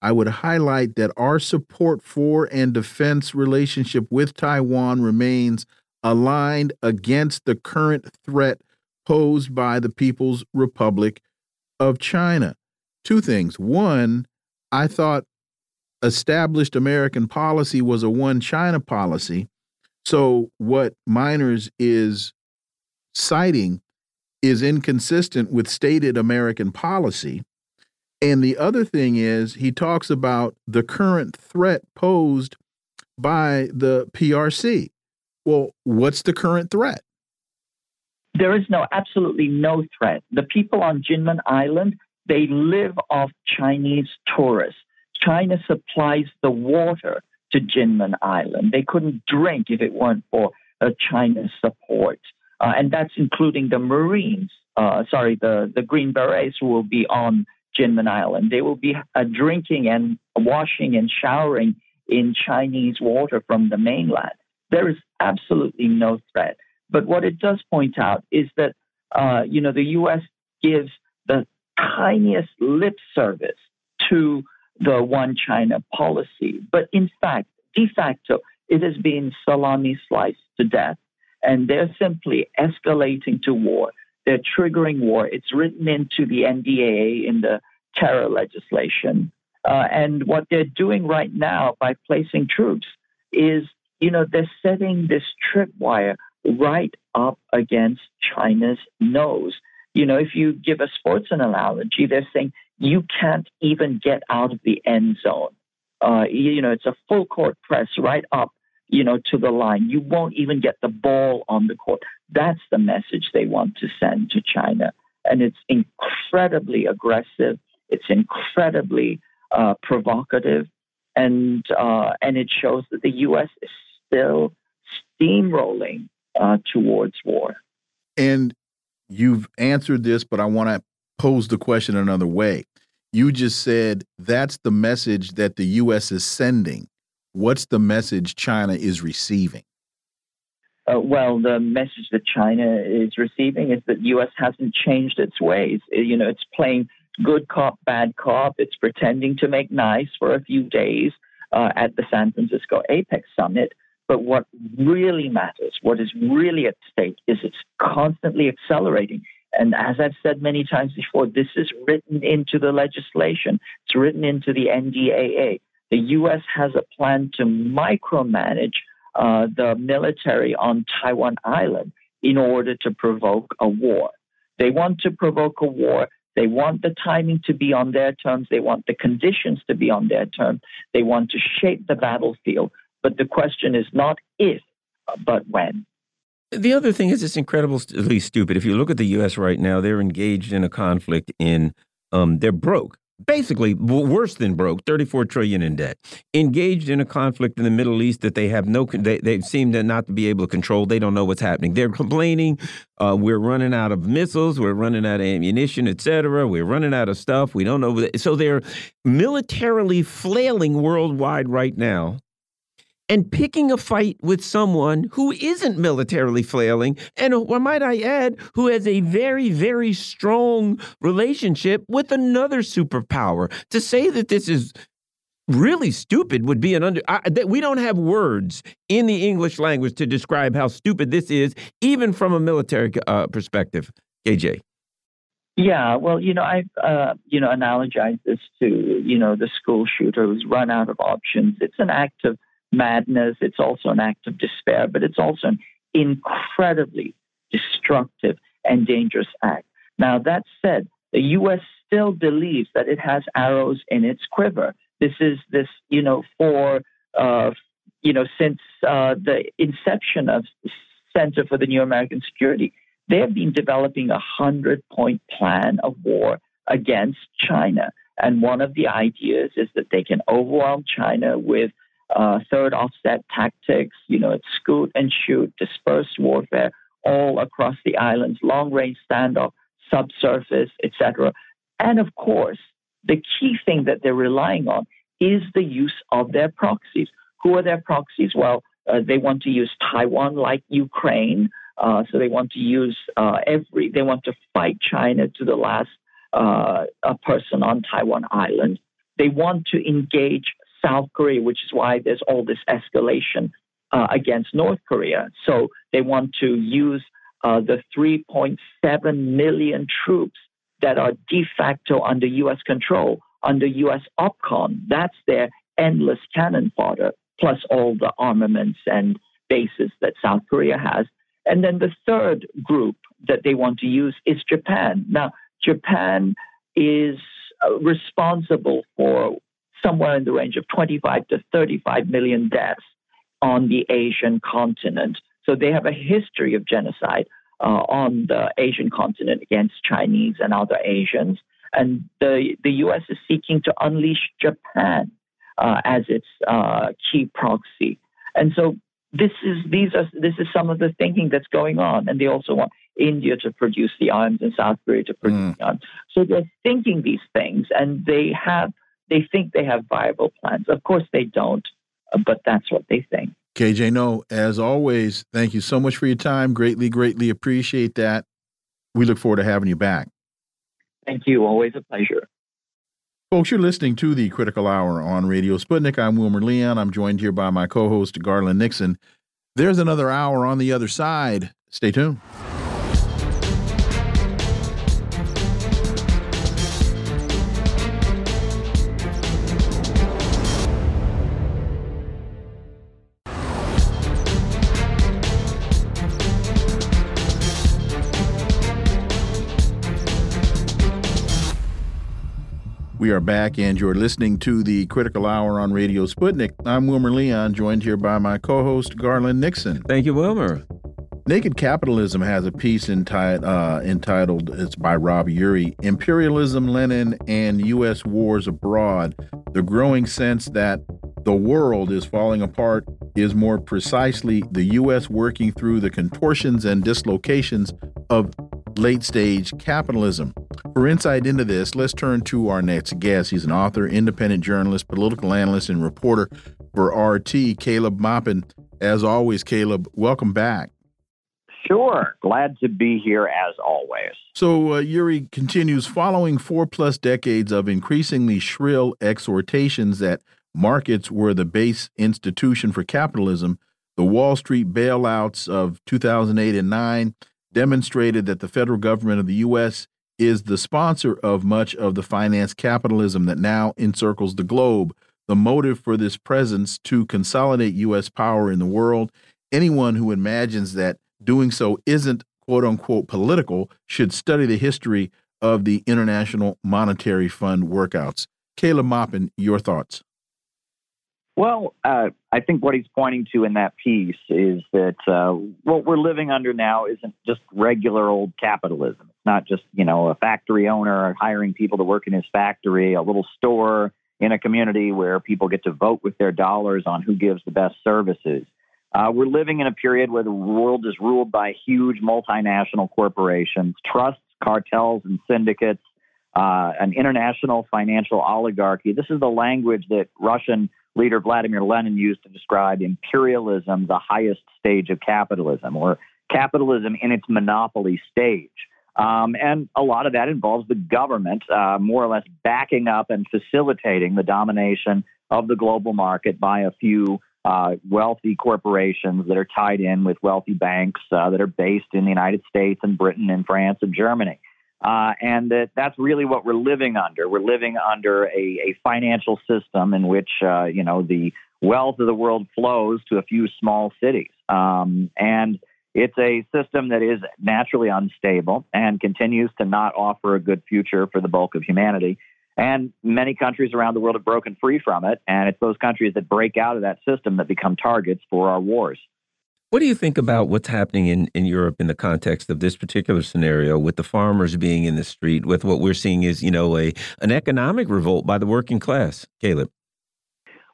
I would highlight that our support for and defense relationship with Taiwan remains aligned against the current threat posed by the People's Republic of China. Two things. One, I thought established American policy was a one China policy. So what Meiners is citing is inconsistent with stated American policy. And the other thing is, he talks about the current threat posed by the PRC. Well, what's the current threat? There is no, absolutely no threat. The people on Jinmen Island, they live off Chinese tourists. China supplies the water to Jinmen Island. They couldn't drink if it weren't for uh, China's support. Uh, and that's including the Marines, uh, sorry, the, the Green Berets who will be on Jinmen Island. They will be uh, drinking and washing and showering in Chinese water from the mainland. There is absolutely no threat. But what it does point out is that, uh, you know, the U.S. gives the tiniest lip service to the one China policy. But in fact, de facto, it has been salami sliced to death. And they're simply escalating to war. They're triggering war. It's written into the NDAA in the terror legislation. Uh, and what they're doing right now by placing troops is, you know, they're setting this tripwire right up against China's nose. You know, if you give a sports analogy, they're saying you can't even get out of the end zone. Uh, you know, it's a full court press right up, you know, to the line. You won't even get the ball on the court. That's the message they want to send to China. And it's incredibly aggressive. It's incredibly uh, provocative. And, uh, and it shows that the U.S. is still steamrolling uh, towards war. And you've answered this, but I want to pose the question another way. You just said that's the message that the U.S. is sending. What's the message China is receiving? Uh, well, the message that China is receiving is that the U.S. hasn't changed its ways. You know, it's playing good cop, bad cop. It's pretending to make nice for a few days uh, at the San Francisco APEC summit. But what really matters, what is really at stake, is it's constantly accelerating. And as I've said many times before, this is written into the legislation. It's written into the NDAA. The U.S. has a plan to micromanage uh, the military on Taiwan Island in order to provoke a war. They want to provoke a war. They want the timing to be on their terms. They want the conditions to be on their terms. They want to shape the battlefield. But the question is not if, but when. The other thing is it's incredibly stupid. If you look at the U.S. right now, they're engaged in a conflict in, um, they're broke. Basically, worse than broke, 34 trillion in debt. Engaged in a conflict in the Middle East that they have no, they, they seem to not to be able to control. They don't know what's happening. They're complaining. Uh, we're running out of missiles. We're running out of ammunition, etc. We're running out of stuff. We don't know. So they're militarily flailing worldwide right now and picking a fight with someone who isn't militarily flailing, and what might I add, who has a very, very strong relationship with another superpower. To say that this is really stupid would be an under I, that we don't have words in the english language to describe how stupid this is even from a military uh, perspective KJ. yeah well you know i've uh, you know analogized this to you know the school shooter who's run out of options it's an act of madness. It's also an act of despair, but it's also an incredibly destructive and dangerous act. Now, that said, the U.S. still believes that it has arrows in its quiver. This is this, you know, for, uh, you know, since uh, the inception of Center for the New American Security, they have been developing a hundred point plan of war against China. And one of the ideas is that they can overwhelm China with uh, third offset tactics, you know, it's scoot and shoot, dispersed warfare all across the islands, long range standoff, subsurface, etc. And of course, the key thing that they're relying on is the use of their proxies. Who are their proxies? Well, uh, they want to use Taiwan like Ukraine. Uh, so they want to use uh, every, they want to fight China to the last uh, person on Taiwan Island. they want to engage South Korea, which is why there's all this escalation uh, against North Korea. So they want to use uh, the 3.7 million troops that are de facto under U.S. control, under U.S. OPCON. That's their endless cannon fodder, plus all the armaments and bases that South Korea has. And then the third group that they want to use is Japan. Now, Japan is uh, responsible for somewhere in the range of 25 to 35 million deaths on the Asian continent. So they have a history of genocide uh, on the Asian continent against Chinese and other Asians. And the, the U.S. is seeking to unleash Japan uh, as its uh, key proxy. And so this is these are this is some of the thinking that's going on. And they also want India to produce the arms and South Korea to produce mm. the arms. So they're thinking these things, and they have they think they have viable plans. Of course, they don't, but that's what they think. KJ Noh, as always, thank you so much for your time. Greatly, greatly appreciate that. We look forward to having you back. Thank you. Always a pleasure. Folks, you're listening to the Critical Hour on Radio Sputnik. I'm Wilmer Leon. I'm joined here by my co host, Garland Nixon. There's another hour on the other side. Stay tuned. We are back, and you're listening to the Critical Hour on Radio Sputnik. I'm Wilmer Leon, joined here by my co host, Garland Nixon. Thank you, Wilmer. Naked Capitalism has a piece enti uh, entitled, it's by Rob Urie, Imperialism, Lenin, and U.S. Wars Abroad. The growing sense that the world is falling apart is more precisely the U.S. working through the contortions and dislocations of late stage capitalism. For insight into this, let's turn to our next guest. He's an author, independent journalist, political analyst, and reporter for RT, Caleb Maupin. As always, Caleb, welcome back. Sure. Glad to be here as always. So, uh, Urie continues following four plus decades of increasingly shrill exhortations that markets were the base institution for capitalism. The Wall Street bailouts of 2008 and 9 demonstrated that the federal government of the U.S. is the sponsor of much of the finance capitalism that now encircles the globe. The motive for this presence to consolidate U.S. power in the world. Anyone who imagines that doing so isn't quote unquote political should study the history of the International Monetary Fund workouts. Caleb Maupin, your thoughts? Well, uh, I think what he's pointing to in that piece is that uh, what we're living under now isn't just regular old capitalism. Not just you know a factory owner hiring people to work in his factory, a little store in a community where people get to vote with their dollars on who gives the best services. Uh, we're living in a period where the world is ruled by huge multinational corporations, trusts, cartels, and syndicates, uh, an international financial oligarchy. This is the language that Russian leader Vladimir Lenin used to describe imperialism, the highest stage of capitalism, or capitalism in its monopoly stage. Um, and a lot of that involves the government uh, more or less backing up and facilitating the domination of the global market by a few uh, wealthy corporations that are tied in with wealthy banks uh, that are based in the United States and Britain and France and Germany. Uh, and that that's really what we're living under. We're living under a, a financial system in which uh, you know the wealth of the world flows to a few small cities, um, and it's a system that is naturally unstable and continues to not offer a good future for the bulk of humanity. And many countries around the world have broken free from it, and it's those countries that break out of that system that become targets for our wars. What do you think about what's happening in, in Europe in the context of this particular scenario with the farmers being in the street, with what we're seeing is, you know, a an economic revolt by the working class? Caleb.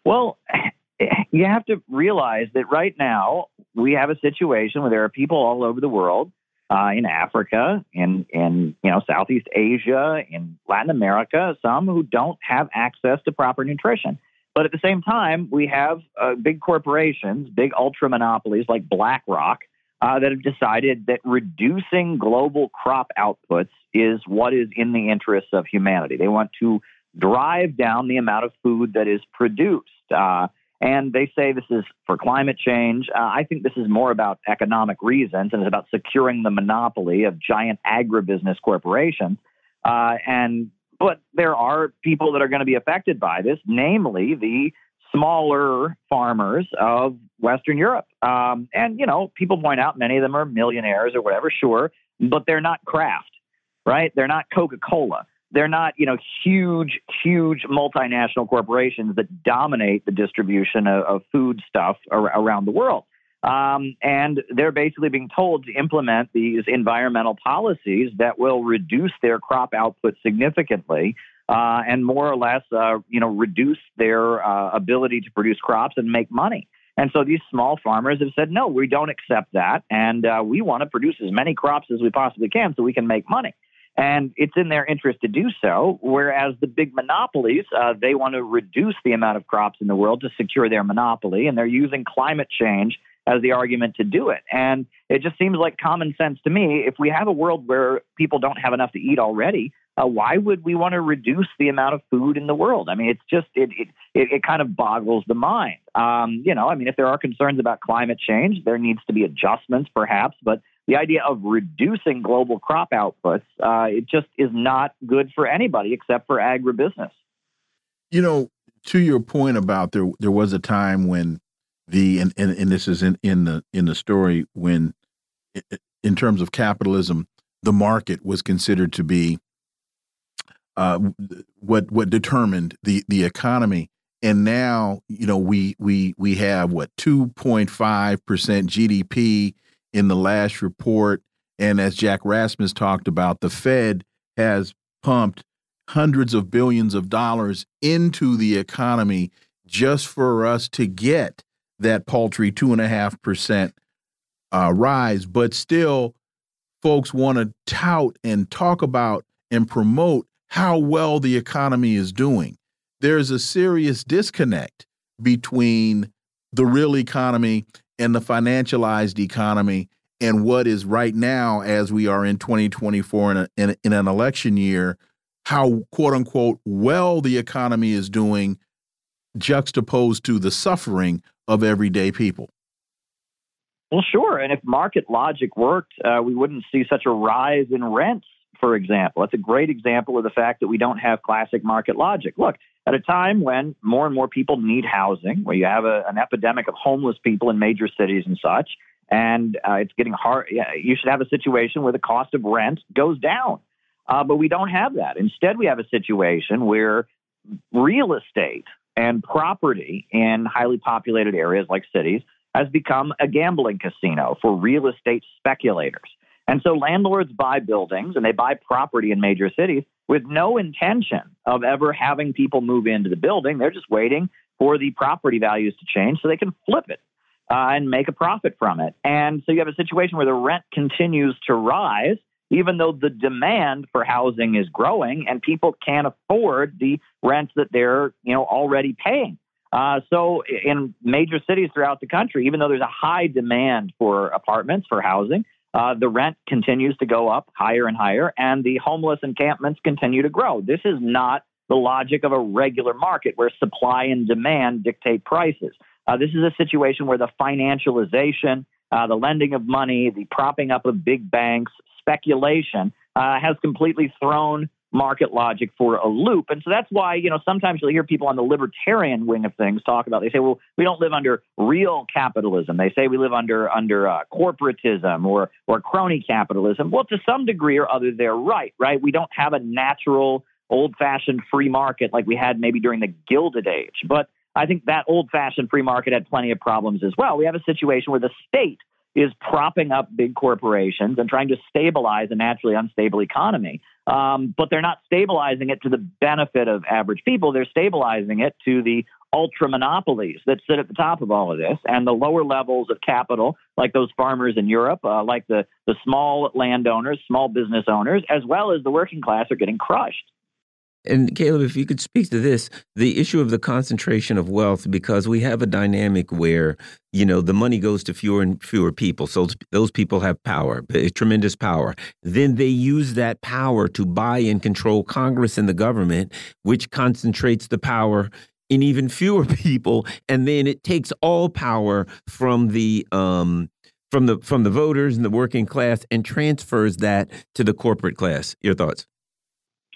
Well, you have to realize that right now we have a situation where there are people all over the world, uh, in Africa, in in you know Southeast Asia, in Latin America, some who don't have access to proper nutrition. But at the same time, we have uh, big corporations, big ultra monopolies like BlackRock, uh, that have decided that reducing global crop outputs is what is in the interests of humanity. They want to drive down the amount of food that is produced. Uh, and they say this is for climate change. Uh, I think this is more about economic reasons and it's about securing the monopoly of giant agribusiness corporations. Uh, and but there are people that are going to be affected by this, namely the smaller farmers of Western Europe. Um, and, you know, people point out many of them are millionaires or whatever, sure, but they're not Kraft, right? They're not Coca Cola. They're not, you know, huge, huge multinational corporations that dominate the distribution of, of food stuff ar- around the world. Um, and they're basically being told to implement these environmental policies that will reduce their crop output significantly uh, and more or less, uh, you know, reduce their uh, ability to produce crops and make money. And so these small farmers have said, no, we don't accept that. And uh, we want to produce as many crops as we possibly can so we can make money. And it's in their interest to do so. Whereas the big monopolies, uh, they want to reduce the amount of crops in the world to secure their monopoly. And they're using climate change as the argument to do it. And it just seems like common sense to me. If we have a world where people don't have enough to eat already, uh, why would we want to reduce the amount of food in the world? I mean, it's just it it it, it kind of boggles the mind. Um, you know, I mean, if there are concerns about climate change, there needs to be adjustments, perhaps, but the idea of reducing global crop outputs, uh, it just is not good for anybody except for agribusiness. You know, to your point about there, there was a time when the and, and, and this is in, in the in the story when, in terms of capitalism, the market was considered to be uh, what what determined the the economy. And now, you know, we we we have what two point five percent GDP in the last report, and as Jack Rasmus talked about, the Fed has pumped hundreds of billions of dollars into the economy just for us to get that paltry two and a half percent uh, rise. But still, folks want to tout and talk about and promote how well the economy is doing. There's a serious disconnect between the real economy and the financialized economy and what is right now as we are in 2024 in, a, in, in an election year how quote unquote well the economy is doing juxtaposed to the suffering of everyday people well sure and if market logic worked uh, we wouldn't see such a rise in rents for example. That's a great example of the fact that we don't have classic market logic. Look, at a time when more and more people need housing, where you have a, an epidemic of homeless people in major cities and such, and uh, it's getting hard, you should have a situation where the cost of rent goes down. Uh, but we don't have that. Instead, we have a situation where real estate and property in highly populated areas like cities has become a gambling casino for real estate speculators. And so landlords buy buildings and they buy property in major cities with no intention of ever having people move into the building. They're just waiting for the property values to change so they can flip it uh, and make a profit from it. And so you have a situation where the rent continues to rise, even though the demand for housing is growing and people can't afford the rents that they're you know already paying. Uh, so in major cities throughout the country, even though there's a high demand for apartments for housing, uh, the rent continues to go up higher and higher, and the homeless encampments continue to grow. This is not the logic of a regular market where supply and demand dictate prices. Uh, this is a situation where the financialization, uh, the lending of money, the propping up of big banks, speculation uh, has completely thrown market logic for a loop. And so that's why, you know, sometimes you'll hear people on the libertarian wing of things talk about, they say, well, we don't live under real capitalism. They say we live under, under uh, corporatism or, or crony capitalism. Well, to some degree or other, they're right, right? We don't have a natural, old fashioned free market like we had maybe during the Gilded Age. But I think that old fashioned free market had plenty of problems as well. We have a situation where the state is propping up big corporations and trying to stabilize a naturally unstable economy. Um, but they're not stabilizing it to the benefit of average people. They're stabilizing it to the ultra monopolies that sit at the top of all of this and the lower levels of capital, like those farmers in Europe, uh, like the, the small landowners, small business owners, as well as the working class, are getting crushed. And Caleb, if you could speak to this, the issue of the concentration of wealth, because we have a dynamic where you know the money goes to fewer and fewer people, so those people have power, tremendous power. Then they use that power to buy and control Congress and the government, which concentrates the power in even fewer people, and then it takes all power from the um, from the from the voters and the working class and transfers that to the corporate class. Your thoughts?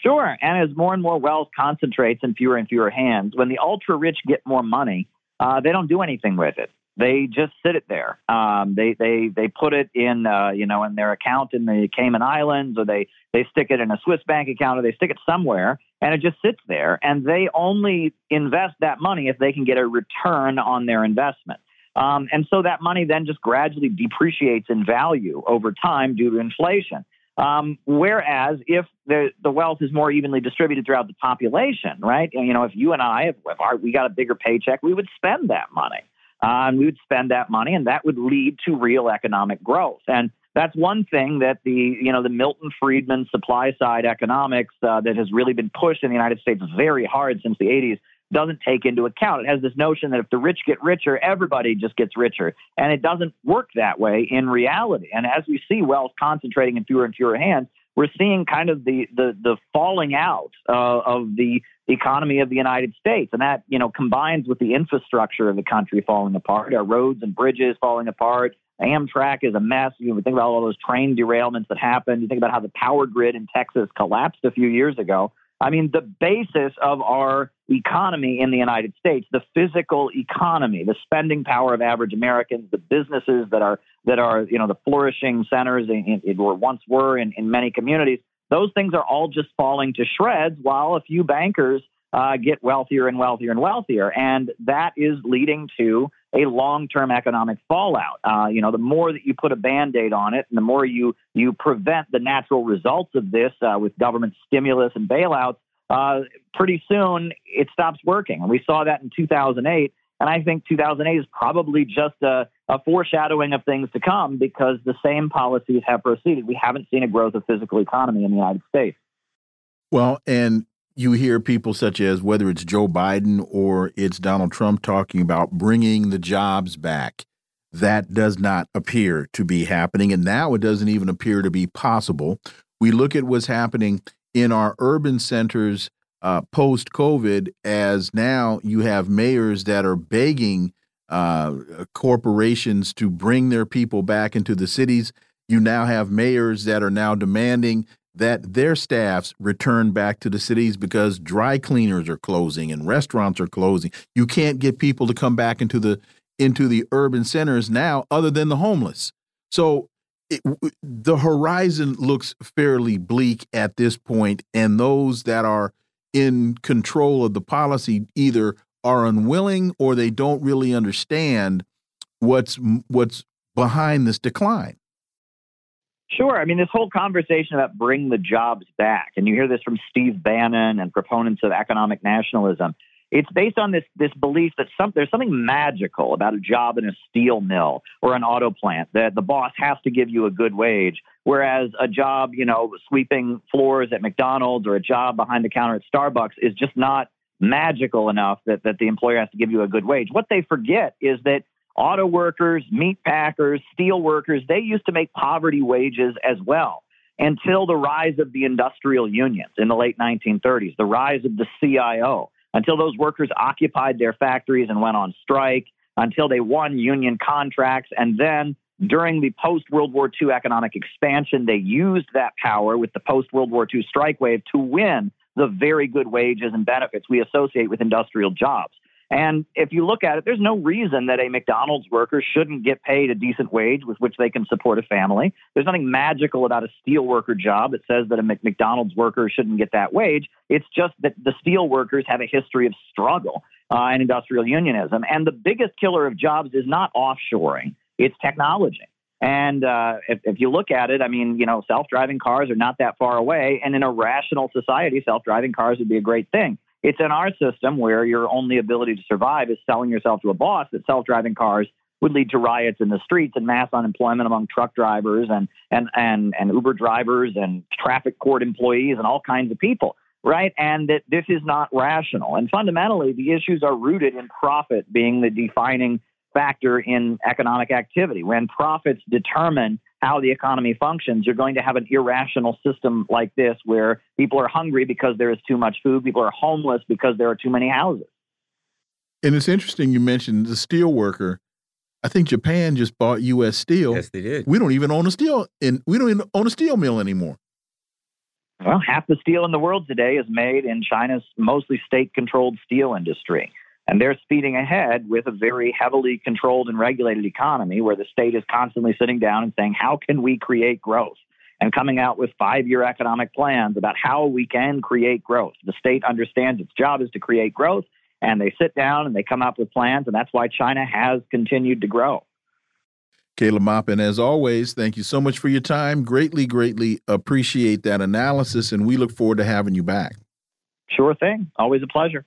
Sure. And as more and more wealth concentrates in fewer and fewer hands, when the ultra rich get more money, uh, they don't do anything with it. They just sit it there. Um, they they they put it in uh, you know in their account in the Cayman Islands, or they they stick it in a Swiss bank account, or they stick it somewhere, and it just sits there. And they only invest that money if they can get a return on their investment. Um, and so that money then just gradually depreciates in value over time due to inflation. Um, whereas if the, the wealth is more evenly distributed throughout the population, right? You know, if you and I, if, our, we got a bigger paycheck, we would spend that money. Uh, and we would spend that money, and that would lead to real economic growth. And that's one thing that the you know the Milton Friedman supply side economics uh, that has really been pushed in the United States very hard since the 80s doesn't take into account. It has this notion that if the rich get richer, everybody just gets richer. And it doesn't work that way in reality. And as we see wealth concentrating in fewer and fewer hands, we're seeing kind of the the, the falling out uh, of the economy of the United States, and that you know combines with the infrastructure of the country falling apart, our roads and bridges falling apart. Amtrak is a mess. You think about all those train derailments that happened. You think about how the power grid in Texas collapsed a few years ago. I mean, the basis of our economy in the United States, the physical economy, the spending power of average Americans, the businesses that are that are you know the flourishing centers in, in, or once were in, in many communities, those things are all just falling to shreds while a few bankers uh, get wealthier and wealthier and wealthier, and that is leading to a long-term economic fallout. Uh, you know, the more that you put a band-aid on it, and the more you you prevent the natural results of this uh, with government stimulus and bailouts, uh, pretty soon it stops working. And we saw that in 2008. And I think 2008 is probably just a, a foreshadowing of things to come because the same policies have proceeded. We haven't seen a growth of physical economy in the United States. Well, and you hear people such as whether it's Joe Biden or it's Donald Trump talking about bringing the jobs back. That does not appear to be happening. And now it doesn't even appear to be possible. We look at what's happening in our urban centers uh, post COVID, as now you have mayors that are begging uh, corporations to bring their people back into the cities. You now have mayors that are now demanding that their staffs return back to the cities because dry cleaners are closing and restaurants are closing. You can't get people to come back into the into the urban centers now other than the homeless. So it, the horizon looks fairly bleak at this point and those that are in control of the policy either are unwilling or they don't really understand what's what's behind this decline. Sure. I mean, this whole conversation about bring the jobs back, and you hear this from Steve Bannon and proponents of economic nationalism. It's based on this this belief that some, there's something magical about a job in a steel mill or an auto plant that the boss has to give you a good wage, whereas a job, you know, sweeping floors at McDonald's or a job behind the counter at Starbucks is just not magical enough that, that the employer has to give you a good wage. What they forget is that auto workers, meat packers, steel workers, they used to make poverty wages as well until the rise of the industrial unions in the late 1930s, the rise of the CIO, until those workers occupied their factories and went on strike, until they won union contracts. And then during the post World War II economic expansion, they used that power with the post World War II strike wave to win the very good wages and benefits we associate with industrial jobs. And if you look at it, there's no reason that a McDonald's worker shouldn't get paid a decent wage with which they can support a family. There's nothing magical about a steel worker job that says that a McDonald's worker shouldn't get that wage. It's just that the steel workers have a history of struggle uh, and industrial unionism. And the biggest killer of jobs is not offshoring, it's technology. And uh, if, if, you look at it, I mean, you know, self driving cars are not that far away. And in a rational society, self driving cars would be a great thing. It's in our system where your only ability to survive is selling yourself to a boss that self driving cars would lead to riots in the streets and mass unemployment among truck drivers and, and, and, and Uber drivers and traffic court employees and all kinds of people. right? And that this is not rational. And fundamentally, the issues are rooted in profit being the defining factor in economic activity. When profits determine how the economy functions, you're going to have an irrational system like this where people are hungry because there is too much food, people are homeless because there are too many houses. And it's interesting you mentioned the steel worker. I think Japan just bought U.S. Steel. Yes, they did. We don't even own a steel, and we don't even own a steel mill anymore. Well, half the steel in the world today is made in China's mostly state-controlled steel industry. And they're speeding ahead with a very heavily controlled and regulated economy where the state is constantly sitting down and saying, how can we create growth? And coming out with five year economic plans about how we can create growth. The state understands its job is to create growth, and they sit down and they come up with plans, and that's why China has continued to grow. Caleb Maupin, as always, thank you so much for your time. Greatly, greatly appreciate that analysis, and we look forward to having you back. Sure thing. Always a pleasure.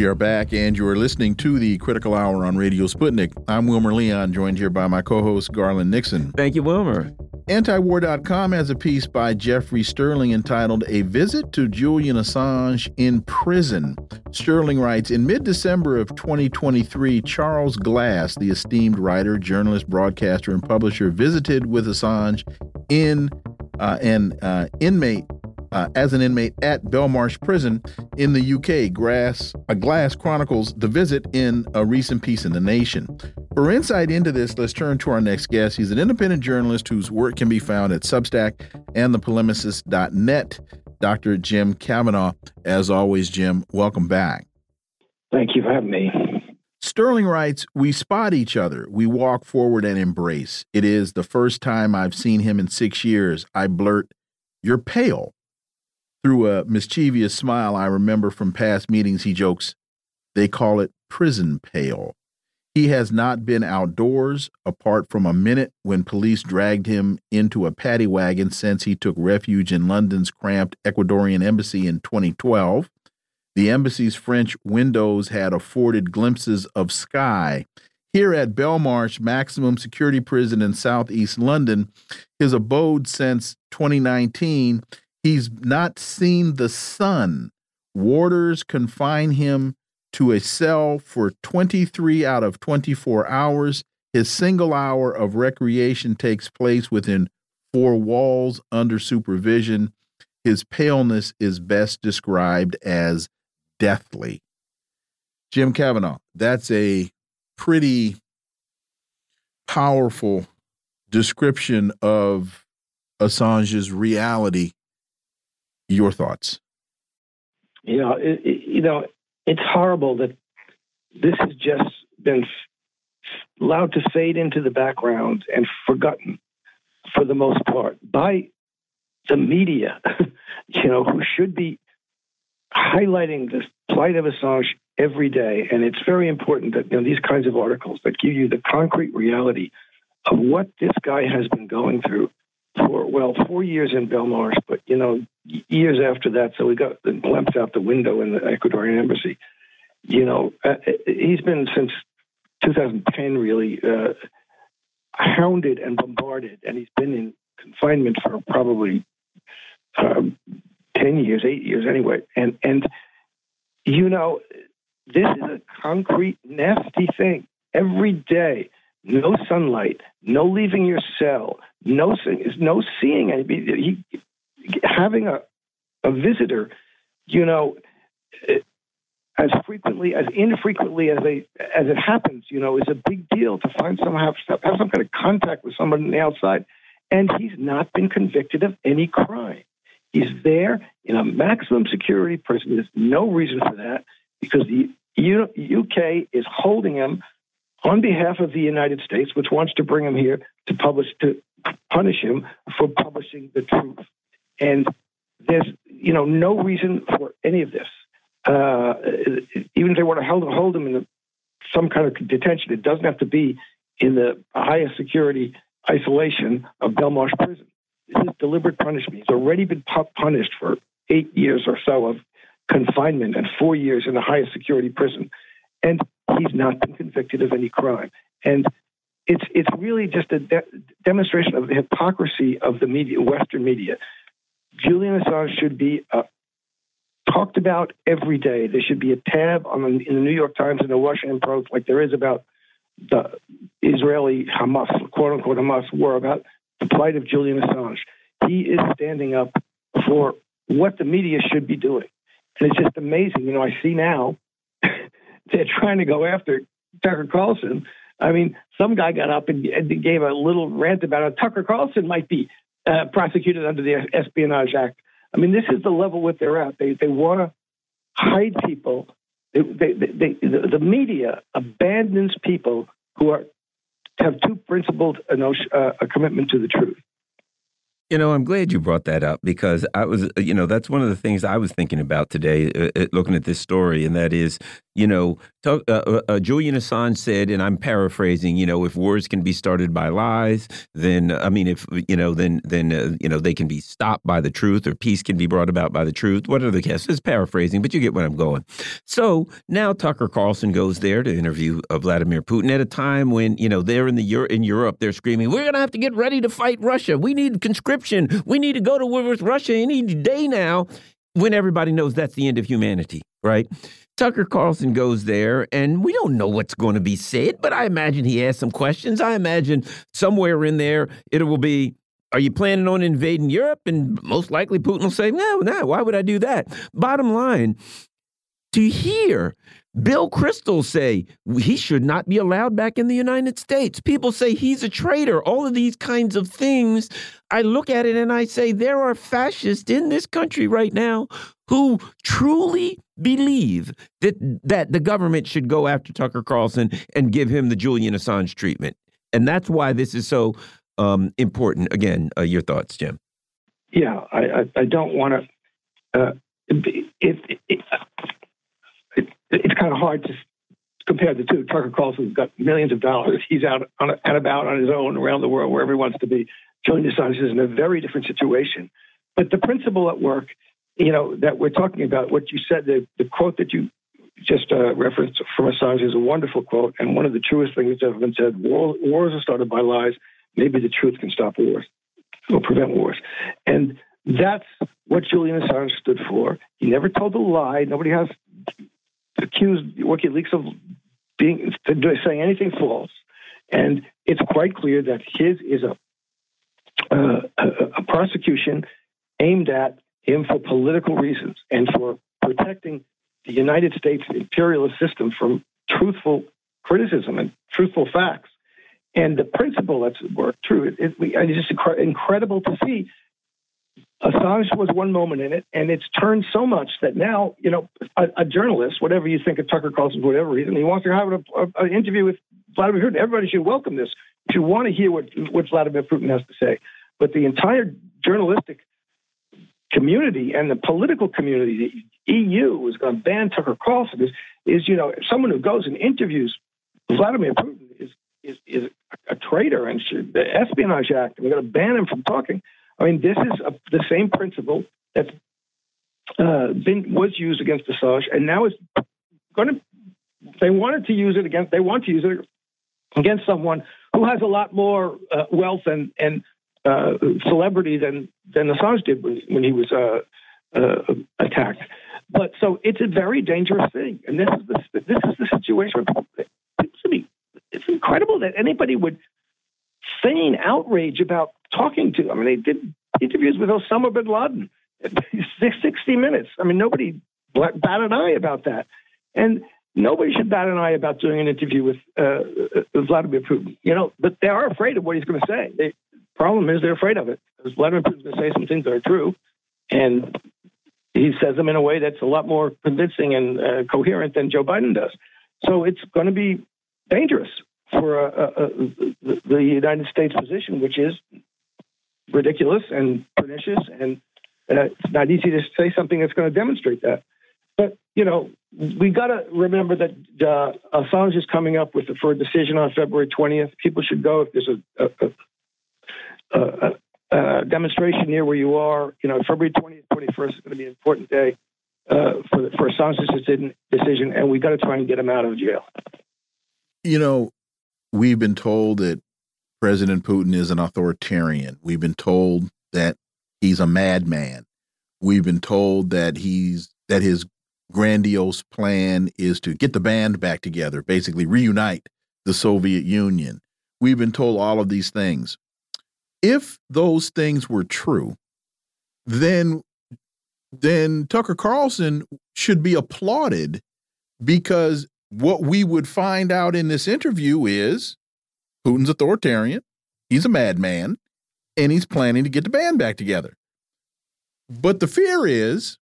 We are back, and you are listening to the Critical Hour on Radio Sputnik. I'm Wilmer Leon, joined here by my co host, Garland Nixon. Thank you, Wilmer. Antiwar.com has a piece by Jeffrey Sterling entitled A Visit to Julian Assange in Prison. Sterling writes In mid December of 2023, Charles Glass, the esteemed writer, journalist, broadcaster, and publisher, visited with Assange in uh, an uh, inmate uh, as an inmate at Belmarsh Prison in the UK. Grass, a Glass chronicles the visit in a recent piece in The Nation. For insight into this, let's turn to our next guest. He's an independent journalist whose work can be found at Substack and thepolemicist.net. Dr. Jim Kavanagh. As always, Jim, welcome back. Thank you for having me. Sterling writes, We spot each other. We walk forward and embrace. It is the first time I've seen him in six years. I blurt, You're pale. Through a mischievous smile I remember from past meetings, he jokes, They call it prison pale. He has not been outdoors, apart from a minute when police dragged him into a paddy wagon since he took refuge in London's cramped Ecuadorian embassy in 2012. The embassy's French windows had afforded glimpses of sky. Here at Belmarsh Maximum Security Prison in southeast London, his abode since 2019, He's not seen the sun. Warders confine him to a cell for 23 out of 24 hours. His single hour of recreation takes place within four walls under supervision. His paleness is best described as deathly. Jim Kavanagh, that's a pretty powerful description of Assange's reality your thoughts? You know, it, you know, it's horrible that this has just been allowed to fade into the background and forgotten for the most part by the media, you know, who should be highlighting the plight of Assange every day. And it's very important that you know, these kinds of articles that give you the concrete reality of what this guy has been going through for well four years in Belmarsh, but you know years after that, so we got the glimpse out the window in the Ecuadorian embassy. You know, uh, he's been since 2010 really uh, hounded and bombarded, and he's been in confinement for probably um, 10 years, eight years anyway. And and you know, this is a concrete, nasty thing every day no sunlight, no leaving your cell, no no seeing anybody. He, having a a visitor, you know, eh, as frequently as infrequently as they as it happens, you know, is a big deal to find someone have have some kind of contact with someone on the outside, and he's not been convicted of any crime. He's there in a maximum security prison. There's no reason for that because the UK is holding him on behalf of the United States, which wants to bring him here to publish to punish him for publishing the truth. And there's you know no reason for any of this. uh, even if they want to hold, hold him in the, some kind of detention, it doesn't have to be in the highest security isolation of Belmarsh prison. This is deliberate punishment. He's already been punished for eight years or so of confinement and four years in the highest security prison. And he's not been convicted of any crime. And it's it's really just a de- demonstration of the hypocrisy of the media, Western media. Julian Assange should be uh, talked about every day. There should be a tab on the, in the New York Times and the Washington Post, like there is about the Israeli Hamas, quote unquote Hamas war, about the plight of Julian Assange. He is standing up for what the media should be doing. And it's just amazing. You know, I see now they're trying to go after Tucker Carlson. I mean, some guy got up and, and gave a little rant about it. Tucker Carlson might be uh, prosecuted under the Espionage Act. I mean, this is the level what they're at. They they want to hide people. They, they, they, the, media abandons people who are have too principled a uh, a commitment to the truth. You know, I'm glad you brought that up because I was, you know, that's one of the things I was thinking about today, uh, uh looking at this story, and that is, you know, uh, uh, uh, Julian Assange said, and I'm paraphrasing, you know, if wars can be started by lies, then I mean, if you know, then then uh, you know they can be stopped by the truth, or peace can be brought about by the truth. What are the guesses? Paraphrasing, but you get where I'm going. So now Tucker Carlson goes there to interview Vladimir Putin at a time when you know they're in the in Europe, they're screaming, "We're going to have to get ready to fight Russia. We need conscription. We need to go to war with Russia any day now." When everybody knows that's the end of humanity, right? Tucker Carlson goes there, and we don't know what's going to be said, but I imagine he asked some questions. I imagine somewhere in there it will be, are you planning on invading Europe? And most likely Putin will say, no, no, why would I do that? Bottom line, to hear Bill Kristol say he should not be allowed back in the United States. People say he's a traitor. All of these kinds of things. I look at it and I say there are fascists in this country right now who truly believe that that the government should go after Tucker Carlson and give him the Julian Assange treatment. And that's why this is so um, important. Again, uh, your thoughts, Jim? Yeah, I, I, I don't want to. Uh, if, if, it, it's kind of hard to compare the two. Tucker Carlson's got millions of dollars. He's out on, and about on his own around the world, wherever he wants to be. Julian Assange is in a very different situation. But the principle at work, you know, that we're talking about, what you said, the, the quote that you just uh, referenced from Assange is a wonderful quote, and one of the truest things that's ever been said. War, wars are started by lies. Maybe the truth can stop wars or prevent wars. And that's what Julian Assange stood for. He never told a lie. Nobody has accused WikiLeaks of being saying anything false, and it's quite clear that his is a uh, a, a prosecution aimed at him for political reasons and for protecting the United States imperialist system from truthful criticism and truthful facts. And the principle that's at work, true, it, it, it's just incredible to see Assange was one moment in it, and it's turned so much that now, you know, a, a journalist, whatever you think of Tucker Carlson, for whatever reason, he wants to have an interview with Vladimir Putin. Everybody should welcome this. You want to hear what, what Vladimir Putin has to say. But the entire journalistic community and the political community, the EU is going to ban Tucker Carlson. Is, is you know, someone who goes and interviews Vladimir Putin is is, is a traitor, and should, the Espionage Act. We're going to ban him from talking. I mean, this is a, the same principle that's uh, been was used against Assange, and now it's going to. They wanted to use it against. They want to use it against someone who has a lot more uh, wealth and and uh, celebrity than than Assange did when, when he was uh, uh, attacked. But so it's a very dangerous thing, and this is the, this is the situation. It's, incredible that anybody would feign outrage about talking to. I mean, they did interviews with Osama bin Laden, 60 minutes. I mean, nobody bat an eye about that, and nobody should bat an eye about doing an interview with uh, uh Vladimir Putin. You know, but they are afraid of what he's going to say. The problem is they're afraid of it because Vladimir Putin's going to say some things that are true, and he says them in a way that's a lot more convincing and uh, coherent than Joe Biden does. So it's going to be dangerous for uh, uh, the United States position, which is ridiculous and pernicious, and uh, it's not easy to say something that's going to demonstrate that. but you know, we got to remember that uh, Assange is coming up with for a decision on February 20th. People should go if there's a, a, a, a demonstration near where you are. You know, February 20th, 21st is going to be an important day uh, for for Assange's decision, and we've got to try and get him out of jail. You know, we've been told that President Putin is an authoritarian. We've been told that he's a madman. We've been told that he's that his grandiose plan is to get the band back together, basically reunite the Soviet Union. We've been told all of these things. If those things were true, then then Tucker Carlson should be applauded because what we would find out in this interview is Putin's authoritarian, he's a madman, and he's planning to get the band back together. But the fear is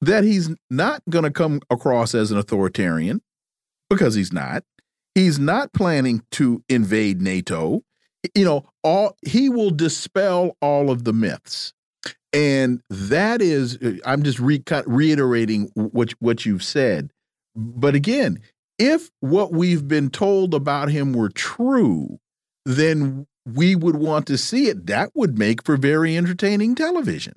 that he's not going to come across as an authoritarian because he's not. He's not planning to invade NATO. You know, all he will dispel all of the myths. And that is uh, I'm just re reiterating what what you've said. But again, if what we've been told about him were true, then we would want to see it. That would make for very entertaining television.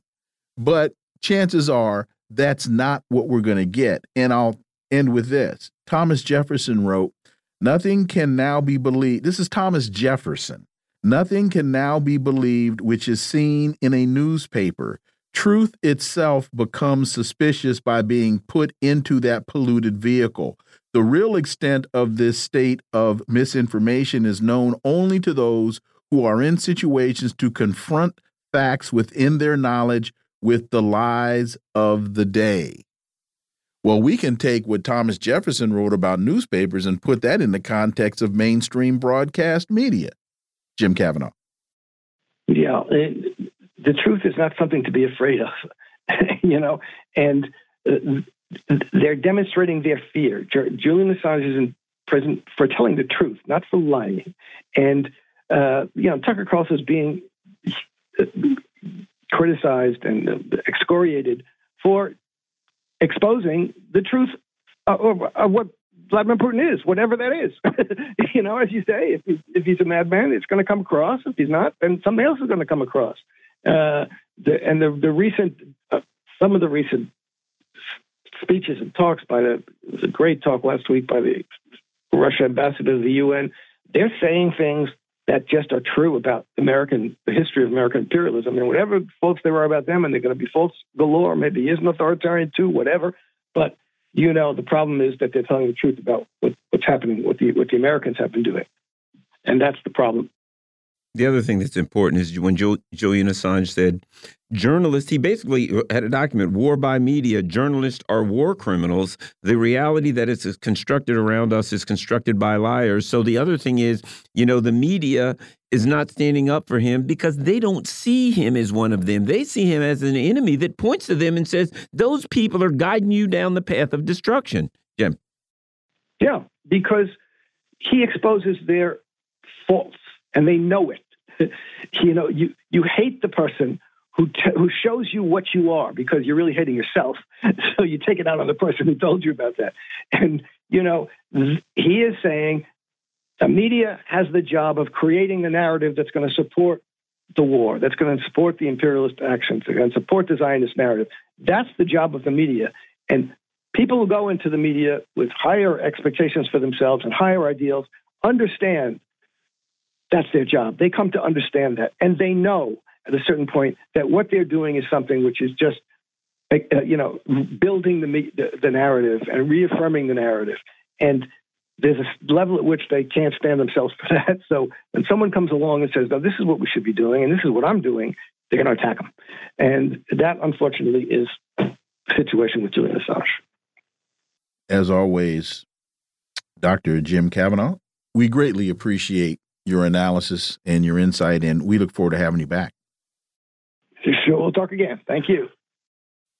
But chances are that's not what we're going to get. And I'll end with this Thomas Jefferson wrote, Nothing can now be believed. This is Thomas Jefferson. Nothing can now be believed which is seen in a newspaper. Truth itself becomes suspicious by being put into that polluted vehicle. The real extent of this state of misinformation is known only to those who are in situations to confront facts within their knowledge with the lies of the day. Well, we can take what Thomas Jefferson wrote about newspapers and put that in the context of mainstream broadcast media. Jim Kavanagh. Yeah, the truth is not something to be afraid of, you know, and uh, they're demonstrating their fear. Julian Assange is in prison for telling the truth, not for lying. And, uh, you know, Tucker Carlson is being criticized and excoriated for exposing the truth of what Vladimir Putin is, whatever that is. you know, as you say, if he's, if he's a madman, it's going to come across. If he's not, then something else is going to come across. Uh, the, and the the recent, uh, some of the recent speeches and talks by the it was a great talk last week by the Russia ambassador to the UN. They're saying things that just are true about American, the history of American imperialism. And whatever faults there are about them, and they're going to be faults galore. Maybe he is an authoritarian too, whatever. But you know, the problem is that they're telling the truth about what, what's happening, what the what the Americans have been doing, and that's the problem. The other thing that's important is when Julian Assange said, journalists, he basically had a document, war by media, journalists are war criminals. The reality that is constructed around us is constructed by liars. So the other thing is, you know, the media is not standing up for him because they don't see him as one of them. They see him as an enemy that points to them and says, those people are guiding you down the path of destruction. Jim. Yeah, because he exposes their faults and they know it. you know, you you hate the person who who shows you what you are because you're really hating yourself. So you take it out on the person who told you about that. And you know, he is saying the media has the job of creating the narrative that's going to support the war, that's going to support the imperialist actions, that's going to support the Zionist narrative. That's the job of the media. And people who go into the media with higher expectations for themselves and higher ideals understand that's their job. They come to understand that. And they know at a certain point that what they're doing is something which is just, uh, you know, building the, the, the narrative and reaffirming the narrative. And there's a level at which they can't stand themselves for that. So when someone comes along and says, no, this is what we should be doing and this is what I'm doing, they're going to attack them. And that, unfortunately, is the situation with Julian Assange. As always, Dr. Jim Kavanagh, we greatly appreciate your analysis and your insight, and we look forward to having you back. Sure, we'll talk again. Thank you.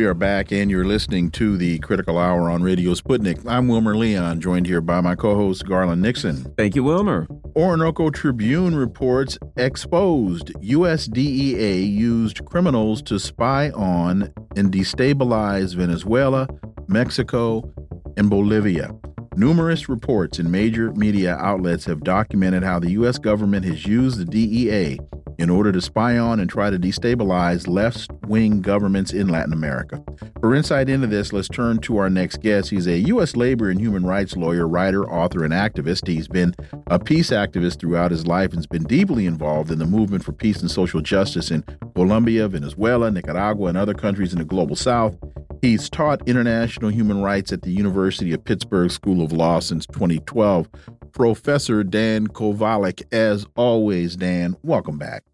We are back, and you're listening to the Critical Hour on Radio Sputnik. I'm Wilmer Leon, joined here by my co host, Garland Nixon. Thank you, Wilmer. Orinoco Tribune reports exposed U.S. DEA used criminals to spy on and destabilize Venezuela, Mexico, and Bolivia. Numerous reports in major media outlets have documented how the U.S. government has used the DEA in order to spy on and try to destabilize left wing governments in Latin America. For insight into this, let's turn to our next guest. He's a U.S. labor and human rights lawyer, writer, author, and activist. He's been a peace activist throughout his life and has been deeply involved in the movement for peace and social justice in Colombia, Venezuela, Nicaragua, and other countries in the global south. He's taught international human rights at the University of Pittsburgh School of Law since 2012. Professor Dan Kovalik, as always, Dan, welcome back.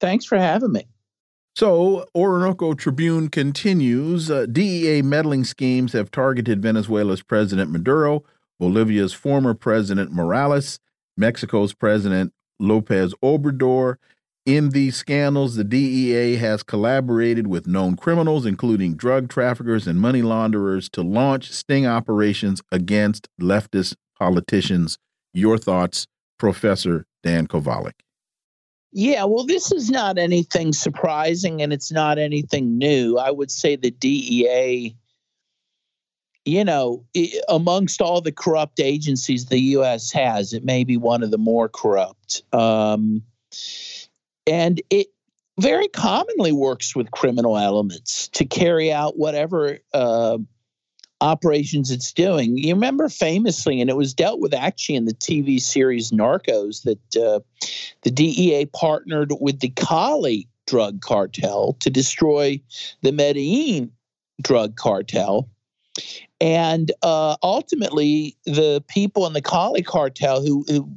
Thanks for having me. So, Orinoco Tribune continues. Uh, DEA meddling schemes have targeted Venezuela's President Maduro, Bolivia's former President Morales, Mexico's President Lopez Obrador. In these scandals, the DEA has collaborated with known criminals, including drug traffickers and money launderers, to launch sting operations against leftist politicians. Your thoughts, Professor Dan Kovalik? Yeah, well, this is not anything surprising and it's not anything new. I would say the DEA, you know, amongst all the corrupt agencies the U.S. has, it may be one of the more corrupt. Um, and it very commonly works with criminal elements to carry out whatever uh, operations it's doing. You remember famously, and it was dealt with actually in the TV series Narcos, that uh, the DEA partnered with the Cali drug cartel to destroy the Medellin drug cartel. And uh, ultimately, the people in the Cali cartel who, who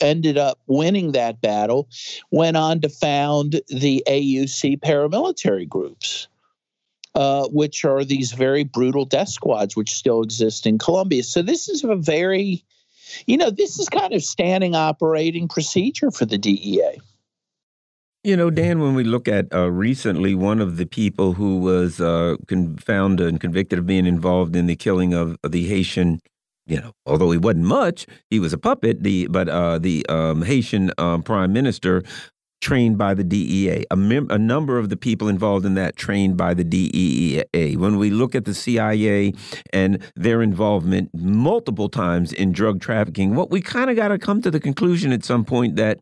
ended up winning that battle went on to found the AUC paramilitary groups uh, which are these very brutal death squads, which still exist in Colombia. So this is a very, you know, this is kind of standing operating procedure for the DEA. You know, Dan, when we look at uh, recently, one of the people who was uh, found and convicted of being involved in the killing of, the Haitian you know, although he wasn't much, he was a puppet. The but uh, the um, Haitian um, prime minister trained by the DEA. A, a, number of the people involved in that trained by the DEA. When we look at the CIA and their involvement multiple times in drug trafficking, what we kind of got to come to the conclusion at some point that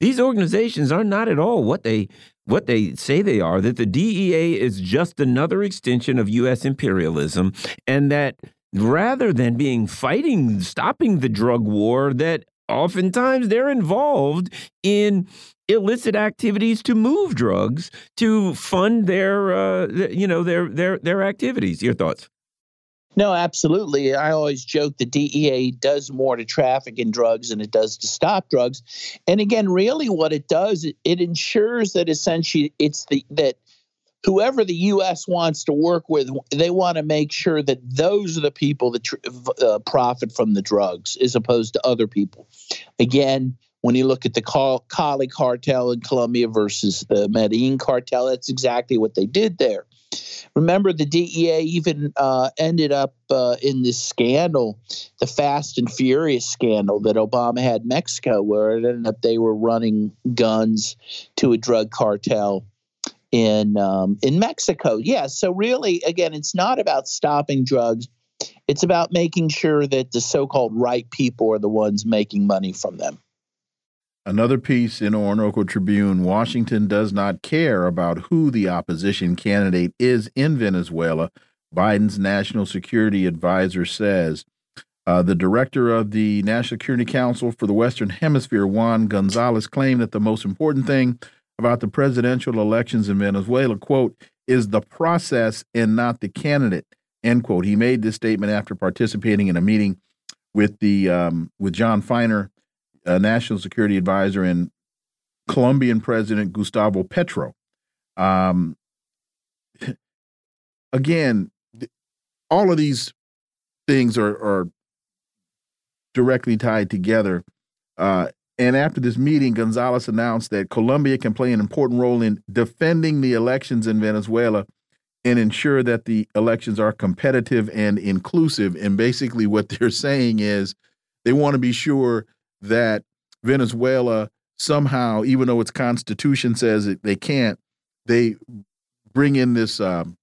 these organizations are not at all what they what they say they are that the DEA is just another extension of US imperialism and that rather than being fighting stopping the drug war that oftentimes they're involved in illicit activities to move drugs to fund their uh, you know their their their activities your thoughts no absolutely i always joke the dea does more to traffic in drugs than it does to stop drugs and again really what it does it, ensures that essentially it's the that whoever the U.S. wants to work with, they want to make sure that those are the people that uh, profit from the drugs, as opposed to other people. Again, when you look at the Cali cartel in Colombia versus the Medellin cartel, that's exactly what they did there. Remember, the DEA even uh, ended up uh, in this scandal, the Fast and Furious scandal that Obama had in Mexico, where it ended up they were running guns to a drug cartel in um, in Mexico. Yeah, so really, again, it's not about stopping drugs. It's about making sure that the so-called right people are the ones making money from them. Another piece in Orinoco Tribune Washington does not care about who the opposition candidate is in Venezuela, Biden's national security advisor says. Uh, the director of the National Security Council for the Western Hemisphere, Juan Gonzalez, claimed that the most important thing about the presidential elections in Venezuela, quote, is the process and not the candidate, end quote. He made this statement after participating in a meeting with the um, with Jon Finer, uh, national security advisor, and Colombian President Gustavo Petro. Um, again, all of these things are, are directly tied together. Uh, and after this meeting, Gonzalez announced that Colombia can play an important role in defending the elections in Venezuela and ensure that the elections are competitive and inclusive. And basically, what they're saying is they want to be sure that Venezuela somehow, even though its constitution says it, they can't, they bring in this um,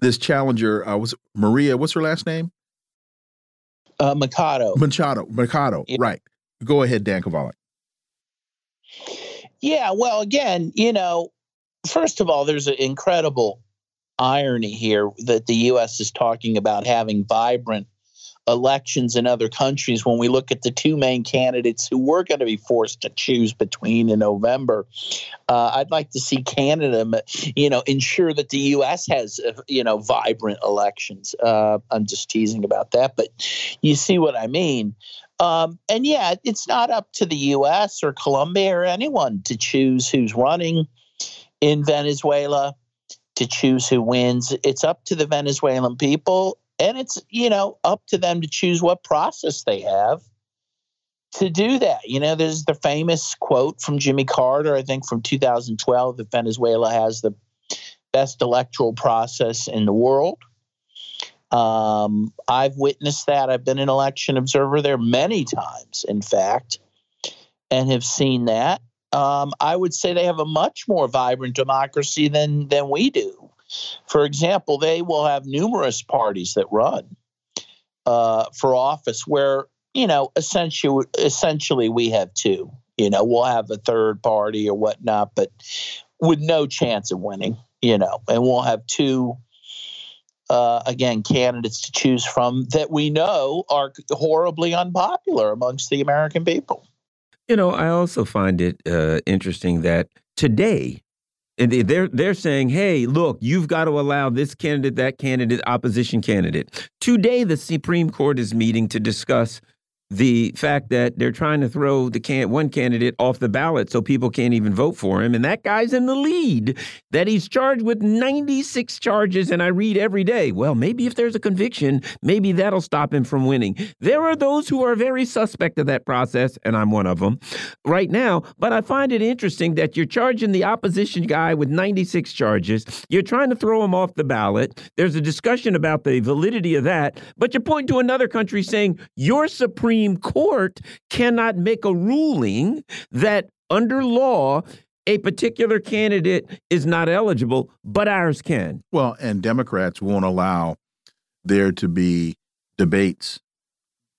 this challenger. Uh, was Maria? What's her last name? Uh, Machado. Machado. Machado. Yeah. Right. Go ahead, Dan Kovalik. Yeah. Well, again, you know, first of all, there's an incredible irony here that the U.S. is talking about having vibrant elections in other countries when we look at the two main candidates who we're going to be forced to choose between in November. Uh, I'd like to see Canada, you know, ensure that the U.S. has, uh, you know, vibrant elections. Uh, I'm just teasing about that, but you see what I mean. Um, and yeah, it's not up to the U.S. or Colombia or anyone to choose who's running in Venezuela to choose who wins. It's up to the Venezuelan people, and it's you know up to them to choose what process they have to do that. You know, there's the famous quote from Jimmy Carter, I think from 2012, that Venezuela has the best electoral process in the world. Um, I've witnessed that. I've been an election observer there many times, in fact, and have seen that um, I would say they have a much more vibrant democracy than than we do. For example, they will have numerous parties that run uh, for office, where you know essentially essentially we have two. You know, we'll have a third party or whatnot, but with no chance of winning. You know, and we'll have two. Uh, again, candidates to choose from that we know are horribly unpopular amongst the American people. You know, I also find it uh, interesting that today they're they're saying, "Hey, look, you've got to allow this candidate, that candidate, opposition candidate." Today, the Supreme Court is meeting to discuss the fact that they're trying to throw the can one candidate off the ballot so people can't even vote for him and that guy's in the lead that he's charged with 96 charges and I read every day well maybe if there's a conviction maybe that'll stop him from winning. There are those who are very suspect of that process and I'm one of them right now but I find it interesting that you're charging the opposition guy with 96 charges you're trying to throw him off the ballot there's a discussion about the validity of that but you're pointing to another country saying your supreme Supreme Court cannot make a ruling that under law a particular candidate is not eligible, but ours can. Well, and Democrats won't allow there to be debates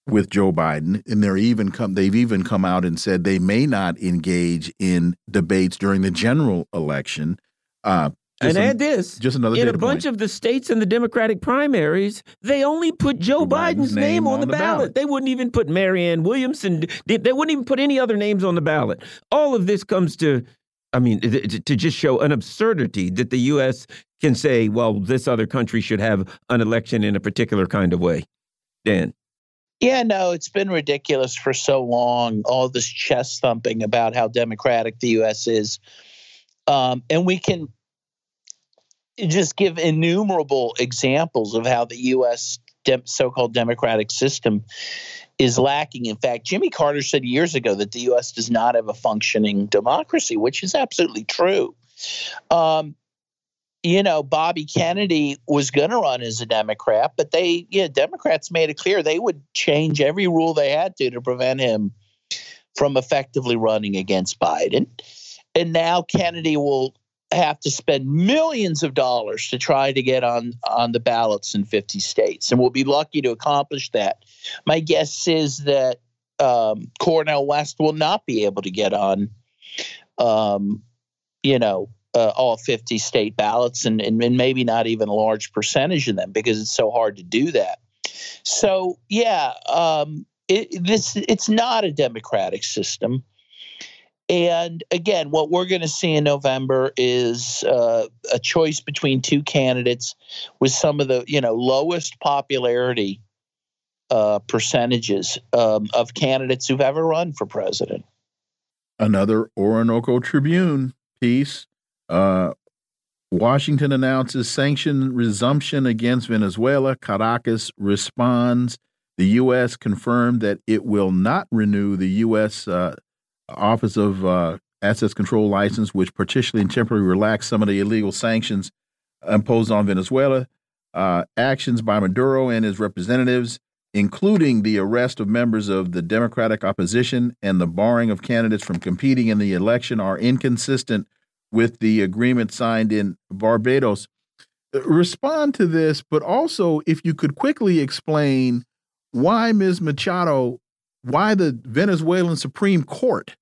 with Joe Biden, and they're even come they've even come out and said they may not engage in debates during the general election. Uh, and an, add this: just another in a bunch point. of the states in the Democratic primaries, they only put Joe Biden's, Biden's name, name, on, the, the ballot. ballot. They wouldn't even put Marianne Williamson. They wouldn't even put any other names on the ballot. All of this comes to, I mean, to just show an absurdity that the U.S. can say, well, this other country should have an election in a particular kind of way. Dan. Yeah, no, it's been ridiculous for so long. All this chest thumping about how democratic the U.S. is, um, and we can just give innumerable examples of how the U.S. So-called democratic system is lacking. In fact, Jimmy Carter said years ago that the U.S. does not have a functioning democracy, which is absolutely true. Um, you know, Bobby Kennedy was going to run as a Democrat, but they, yeah, Democrats made it clear they would change every rule they had to to prevent him from effectively running against Biden. And now Kennedy will have to spend millions of dollars to try to get on on the ballots in 50 states, and we'll be lucky to accomplish that. My guess is that um, Cornel West will not be able to get on, um, you know, uh, all 50 state ballots, and, and and maybe not even a large percentage of them because it's so hard to do that. So yeah, um, it, this it's not a democratic system. And again, what we're going to see in November is uh, a choice between two candidates with some of the you know lowest popularity uh, percentages um, of candidates who've ever run for president. Another Orinoco Tribune piece. Uh, Washington announces sanction resumption against Venezuela. Caracas responds. The U.S. confirmed that it will not renew the U.S. Uh, Office of uh, Assets Control License, which partially and temporarily relaxed some of the illegal sanctions imposed on Venezuela, uh, actions by Maduro and his representatives, including the arrest of members of the Democratic opposition and the barring of candidates from competing in the election, are inconsistent with the agreement signed in Barbados. Respond to this, but also if you could quickly explain why Ms. Machado, why the Venezuelan Supreme Court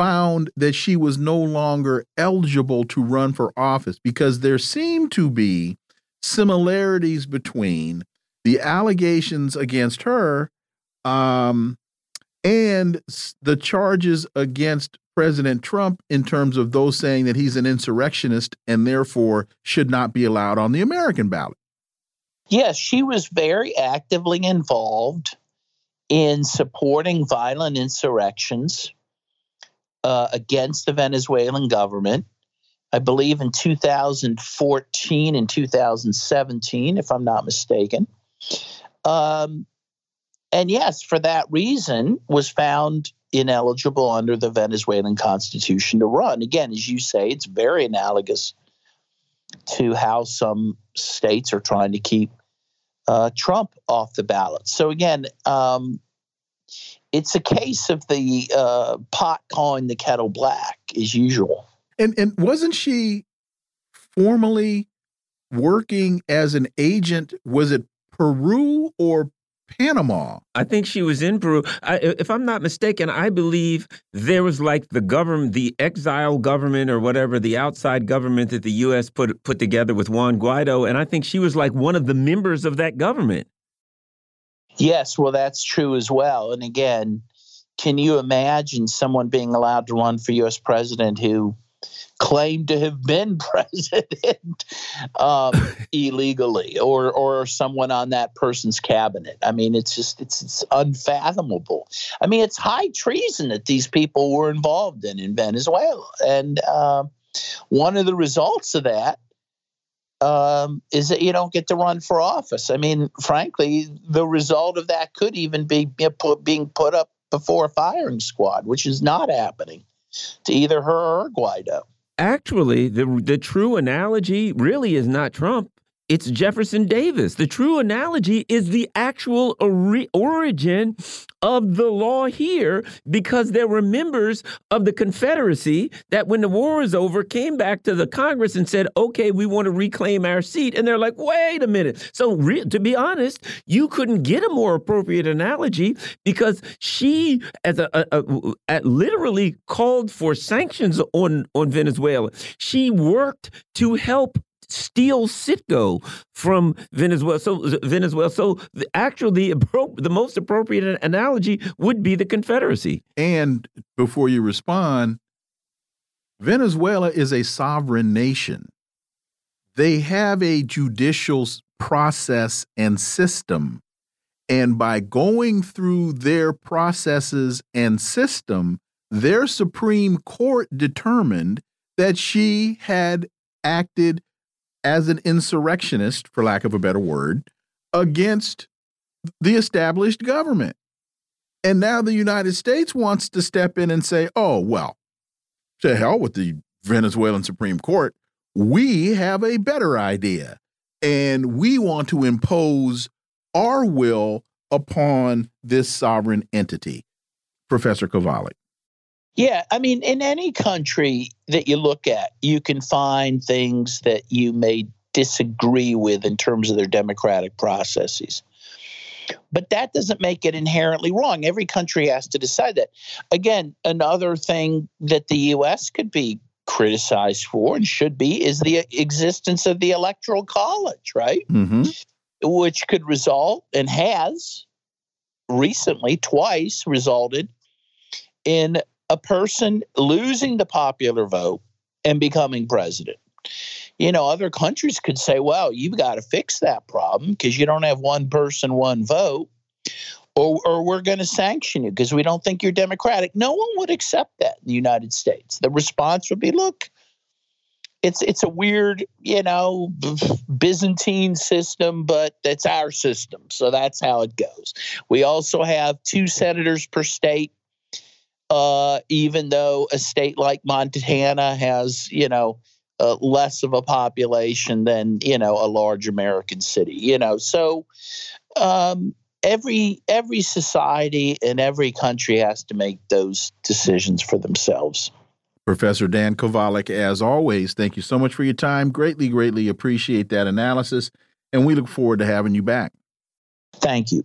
found that she was no longer eligible to run for office because there seemed to be similarities between the allegations against her um, and the charges against President Trump in terms of those saying that he's an insurrectionist and therefore should not be allowed on the American ballot. Yes, she was very actively involved in supporting violent insurrections uh, against the Venezuelan government. I believe in 2014 and 2017, if I'm not mistaken. Um, and yes, for that reason, was found ineligible under the Venezuelan constitution to run. Again, as you say, it's very analogous to how some states are trying to keep uh, Trump off the ballot. So again, um, it's a case of the uh, pot calling the kettle black, as usual. And and wasn't she formally working as an agent? Was it Peru or Panama. I think she was in Peru. I, if I'm not mistaken, I believe there was like the government, the exile government or whatever, the outside government that the U.S. put put together with Juan Guaido, and I think she was like one of the members of that government. Yes, well, that's true as well. And again, can you imagine someone being allowed to run for U.S. president who claimed to have been president um, illegally or or someone on that person's cabinet. I mean, it's just it's, it's unfathomable. I mean, it's high treason that these people were involved in in Venezuela, and uh, one of the results of that um, is that you don't get to run for office. I mean, frankly, the result of that could even be being put up before a firing squad, which is not happening to either her or Guaido actually, the the true analogy really is not Trump. It's Jefferson Davis. The true analogy is the actual origin of the law here because there were members of the Confederacy that, when the war was over, came back to the Congress and said, okay, we want to reclaim our seat. And they're like, wait a minute. So, to be honest, you couldn't get a more appropriate analogy because she, as a, a, a, literally called for sanctions on, on Venezuela. She worked to help steal Citgo from Venezuela. So Venezuela. So the, actually, the, the most appropriate analogy would be the Confederacy. And before you respond, Venezuela is a sovereign nation. They have a judicial process and system. And by going through their processes and system, their Supreme Court determined that she had acted as an insurrectionist, for lack of a better word, against the established government. And now the United States wants to step in and say, oh, well, to hell with the Venezuelan Supreme Court. We have a better idea. And we want to impose our will upon this sovereign entity. Professor Kovalik. Yeah, I mean, in any country that you look at, you can find things that you may disagree with in terms of their democratic processes. But that doesn't make it inherently wrong. Every country has to decide that. Again, another thing that the U.S. could be criticized for and should be is the existence of the Electoral College, right? Mm-hmm. Which could result and has recently twice resulted in a person losing the popular vote and becoming president. You know, other countries could say, well, you've got to fix that problem because you don't have one person, one vote, or, or we're going to sanction you because we don't think you're democratic. No one would accept that in the United States. The response would be, look, it's it's a weird, you know, Byzantine system, but that's our system. So that's how it goes. We also have two senators per state uh, even though a state like Montana has, you know, uh, less of a population than you know a large American city. You know, so um, every every society and every country has to make those decisions for themselves. Professor Dan Kovalik, as always, thank you so much for your time. Greatly, greatly appreciate that analysis, and we look forward to having you back. Thank you.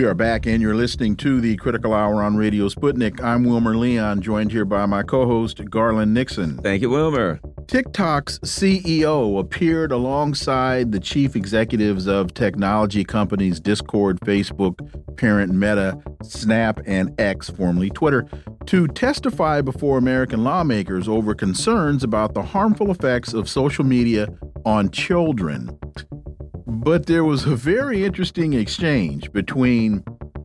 We are back, and you're listening to the Critical Hour on Radio Sputnik. I'm Wilmer Leon, joined here by my co host, Garland Nixon. Thank you, Wilmer. TikTok's CEO appeared alongside the chief executives of technology companies Discord, Facebook, parent Meta, Snap, and X, formerly Twitter, to testify before American lawmakers over concerns about the harmful effects of social media on children. But there was a very interesting exchange between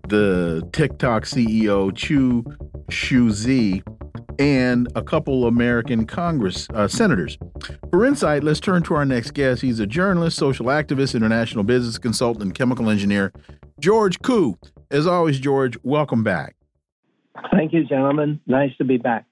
the TikTok CEO Chew Shou and a couple American Congress uh, senators. For insight, let's turn to our next guest. He's a journalist, social activist, international business consultant, and chemical engineer, George Koo. As always, George, welcome back. Thank you, gentlemen. Nice to be back.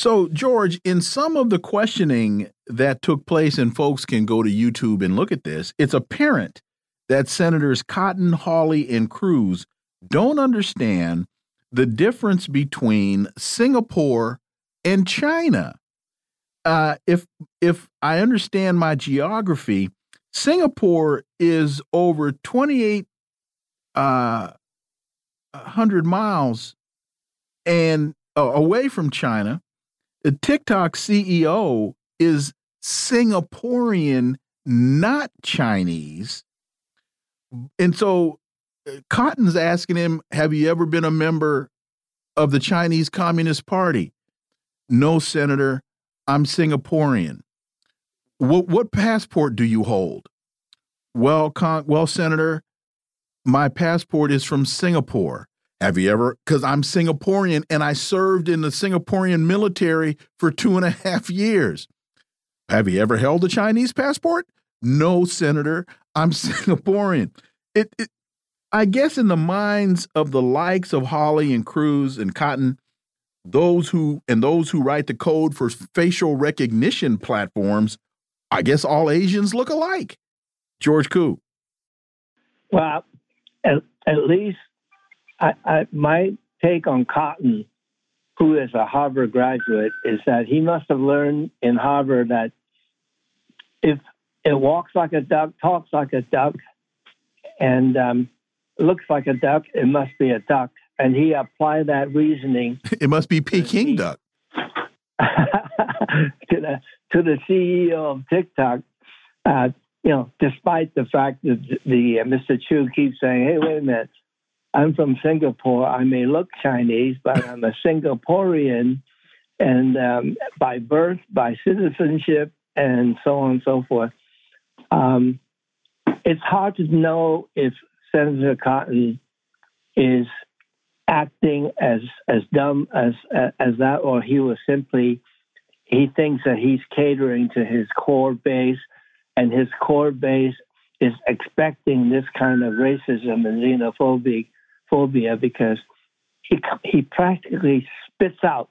So, George, in some of the questioning that took place, and folks can go to YouTube and look at this, it's apparent that Senators Cotton, Hawley, and Cruz don't understand the difference between Singapore and China. Uh, if if I understand my geography, Singapore is over twenty eight uh, hundred miles and uh, away from China, the TikTok CEO is Singaporean, not Chinese. And so uh, Cotton's asking him, Have you ever been a member of the Chinese Communist Party? No, Senator. I'm Singaporean. What, what passport do you hold? Well, well, Senator, my passport is from Singapore. Have you ever? Because I'm Singaporean and I served in the Singaporean military for two and a half years. Have you ever held a Chinese passport? No, Senator. I'm Singaporean. It, it, I guess, in the minds of the likes of Hawley and Cruz and Cotton, those who and those who write the code for facial recognition platforms, I guess all Asians look alike. George Koo. Well, at, at least I, I, my take on Cotton, who is a Harvard graduate, is that he must have learned in Harvard that if it walks like a duck, talks like a duck, and um, looks like a duck, it must be a duck. And he applied that reasoning. it must be Peking duck. to the to the CEO of TikTok, uh, you know, despite the fact that the uh, Mr. Chew keeps saying, "Hey, wait a minute, I'm from Singapore. I may look Chinese, but I'm a Singaporean, and um, by birth, by citizenship, and so on and so forth." Um, it's hard to know if Senator Cotton is acting as as dumb as as that, or he was simply he thinks that he's catering to his core base, and his core base is expecting this kind of racism and xenophobia phobia because he he practically spits out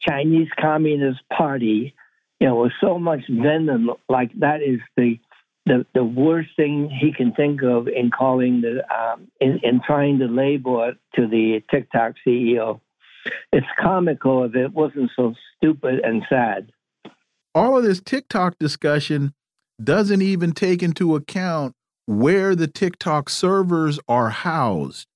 Chinese Communist Party, you know, with so much venom. Like that is the the, the worst thing he can think of in calling the um, in, in trying to label it to the TikTok CEO. It's comical if it wasn't so stupid and sad. All of this TikTok discussion doesn't even take into account where the TikTok servers are housed,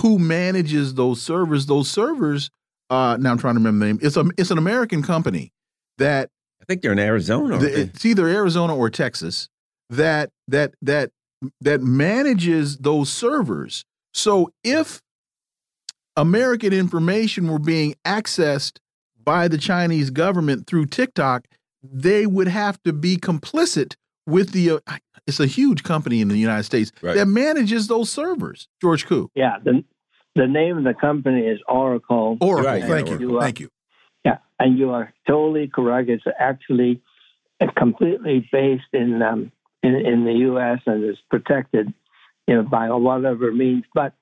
who manages those servers. Those servers, uh, now I'm trying to remember the name. It's a it's an American company that I think they're in Arizona. The, it's either Arizona or Texas that that that that manages those servers. So if American information were being accessed by the Chinese government through TikTok, they would have to be complicit with the. Uh, it's a huge company in the United States right. that manages those servers. George Koo. Yeah, the the name of the company is Oracle. Oracle. Right. Thank you. you are, Thank you. Yeah, and you are totally correct. It's actually completely based in um, in, in the U.S. and is protected, you know, by whatever means. But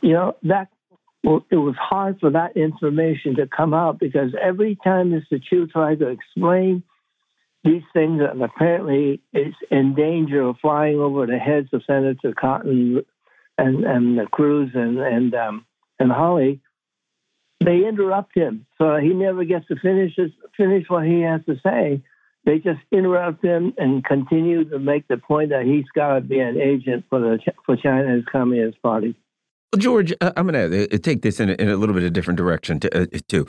you know that it was hard for that information to come out because every time Mr. Chew tried to explain these things that apparently is in danger of flying over the heads of Senator Cotton and and the Cruz and and um, and Hawley, they interrupt him, so he never gets to finish his, finish what he has to say. They just interrupt him and continue to make the point that he's got to be an agent for the for China's Communist Party. George, uh, I'm going to uh, take this in a, in a, little bit of a different direction to, uh, too,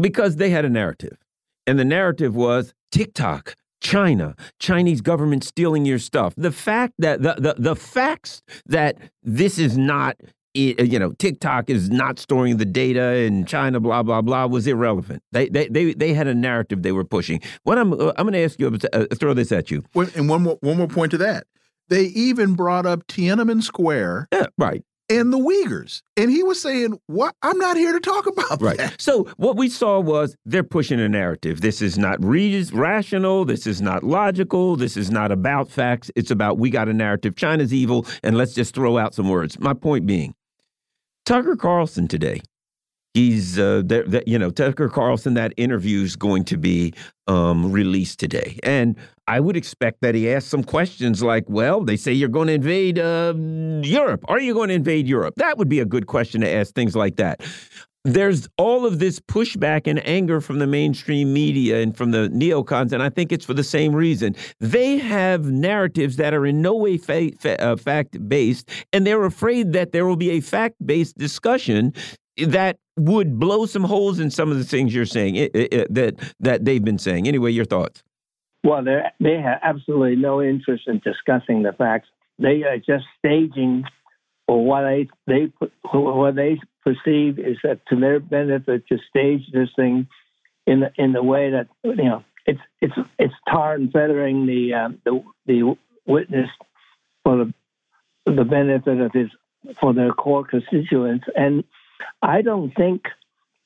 because they had a narrative, and the narrative was TikTok, China, Chinese government stealing your stuff. The fact that the the, the facts that this is not you know TikTok is not storing the data in China, blah blah blah, was irrelevant. They they they they had a narrative they were pushing. What I'm I'm going to ask you, uh, throw this at you. And one more one more point to that. They even brought up Tiananmen Square. Yeah, right and the Uyghurs. And he was saying, "What? I'm not here to talk about right. That. So what we saw was they're pushing a narrative. This is not rational. This is not logical. This is not about facts. It's about we got a narrative. China's evil, and let's just throw out some words. My point being, Tucker Carlson today he's uh, that, you know Tucker Carlson. That interview is going to be um, released today, and I would expect that he asks some questions like, "Well, they say you're going to invade uh, Europe. Are you going to invade Europe?" That would be a good question to ask. Things like that. There's all of this pushback and anger from the mainstream media and from the neocons, and I think it's for the same reason. They have narratives that are in no way fa fa uh, fact based, and they're afraid that there will be a fact based discussion that would blow some holes in some of the things you're saying it, it, it, that that they've been saying. Anyway, your thoughts? Well, they they have absolutely no interest in discussing the facts. They are just staging for what they they what they perceive is that to their benefit to stage this thing in the in the way that you know it's it's it's tar and feathering the uh, the the witness for the the benefit of his for their core constituents and I don't think.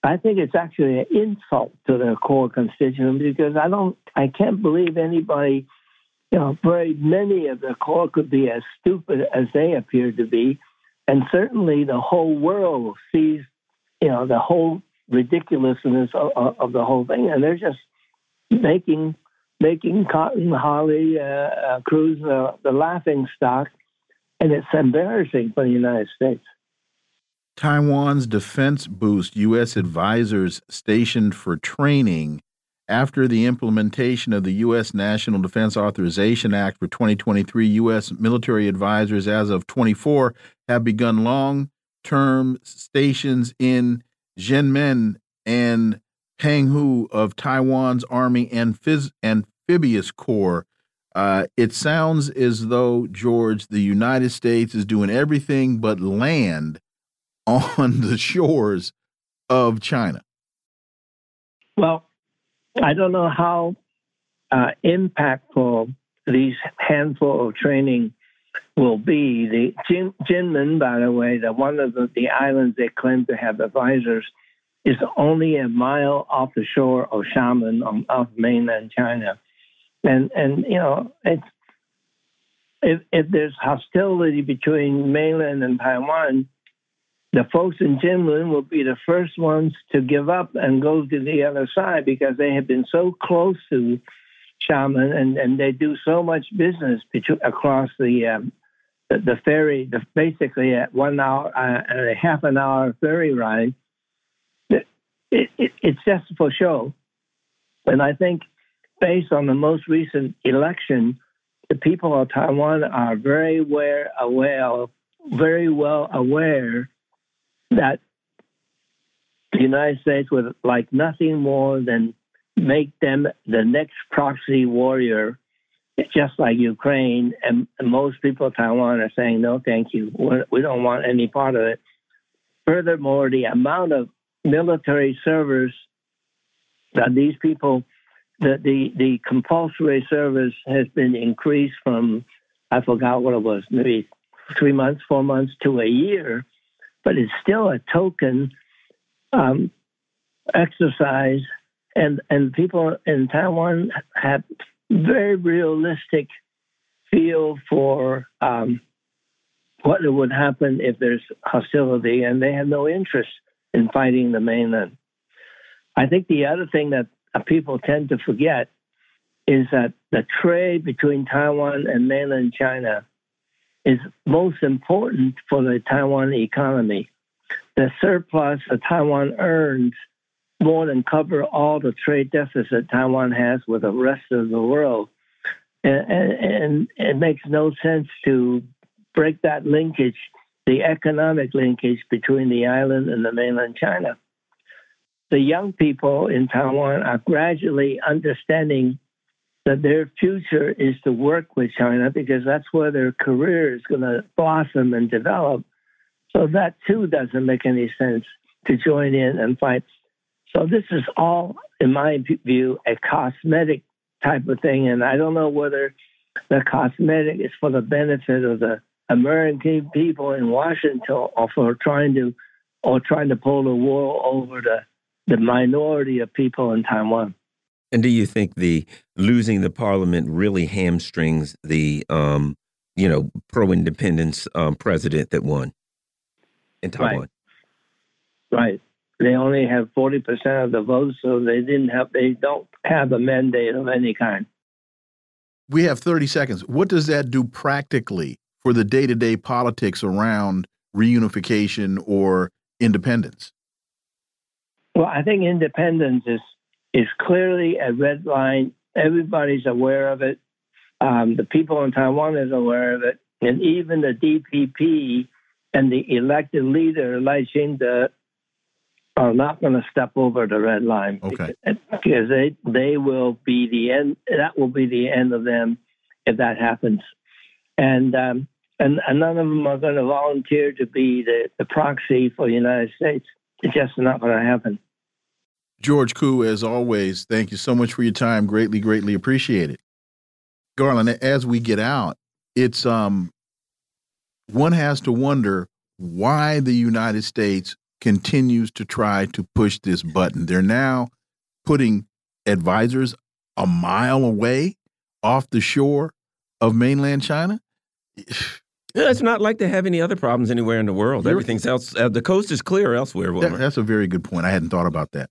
I think it's actually an insult to their core constituents because I don't. I can't believe anybody. You know, very many of the core could be as stupid as they appear to be, and certainly the whole world sees. You know, the whole ridiculousness of, of, of the whole thing, and they're just making making Cotton Hawley uh, uh, Cruz uh, the laughing stock, and it's embarrassing for the United States. Taiwan's defense boost U.S. advisors stationed for training after the implementation of the U.S. National Defense Authorization Act for 2023. U.S. military advisors, as of 24, have begun long term stations in Xiamen and Penghu of Taiwan's Army and Amphibious Corps. Uh, it sounds as though, George, the United States is doing everything but land on the shores of China? Well, I don't know how uh, impactful these handful of training will be. The Jin, Jinmen, by the way, the one of the, the islands they claim to have advisors, is only a mile off the shore of Xiamen on, off mainland China, and and you know it's if, if there's hostility between mainland and Taiwan, the folks in Jinmen will be the first ones to give up and go to the other side because they have been so close to Xiamen and, and they do so much business between, across the, um, the, the ferry, the, basically at one hour uh, and a half an hour ferry ride. It, it, it's just for show. And I think based on the most recent election, the people of Taiwan are very aware, aware very well aware that the United States would like nothing more than make them the next proxy warrior, just like Ukraine. And, most people in Taiwan are saying, no, thank you. We're, we do not want any part of it. Furthermore, the amount of military servers that these people the, the, the compulsory service has been increased from, I forgot what it was, maybe three months, four months to a year, but it's still a token um, exercise. And, and people in Taiwan have very realistic feel for um, what would happen if there's hostility, and they have no interest in fighting the mainland. I think the other thing that people tend to forget is that the trade between Taiwan and mainland China is most important for the Taiwan economy. The surplus that Taiwan earns more than cover all the trade deficit Taiwan has with the rest of the world. And, and, and it makes no sense to break that linkage, the economic linkage between the island and the mainland China. The young people in Taiwan are gradually understanding that their future is to work with China because that's where their career is going to blossom and develop. So that too doesn't make any sense to join in and fight. So this is all, in my view, a cosmetic type of thing, and I don't know whether the cosmetic is for the benefit of the American people in Washington or for trying to or trying to pull the wool over the the minority of people in Taiwan. And do you think the losing the parliament really hamstrings the um, you know pro independence um, president that won in Taiwan? Right. right. They only have forty percent of the votes, so they didn't have they don't have a mandate of any kind. We have thirty seconds. What does that do practically for the day to day politics around reunification or independence? Well, I think independence is is clearly a red line. Everybody's aware of it. Um, the people in Taiwan is aware of it, and even the DPP and the elected leader Lai Ching-te are not going to step over the red line okay. because, because they they will be the end. That will be the end of them if that happens, and um, and, and none of them are going to volunteer to be the, the proxy for the United States. It's just not going to happen. George Koo, as always, thank you so much for your time. Greatly, greatly appreciate it. Garland, as we get out, it's um one has to wonder why the United States continues to try to push this button. They're now putting advisors a mile away off the shore of mainland China. Yeah, it's not like they have any other problems anywhere in the world. Everything's else. Uh, the coast is clear elsewhere. That, that's a very good point. I hadn't thought about that.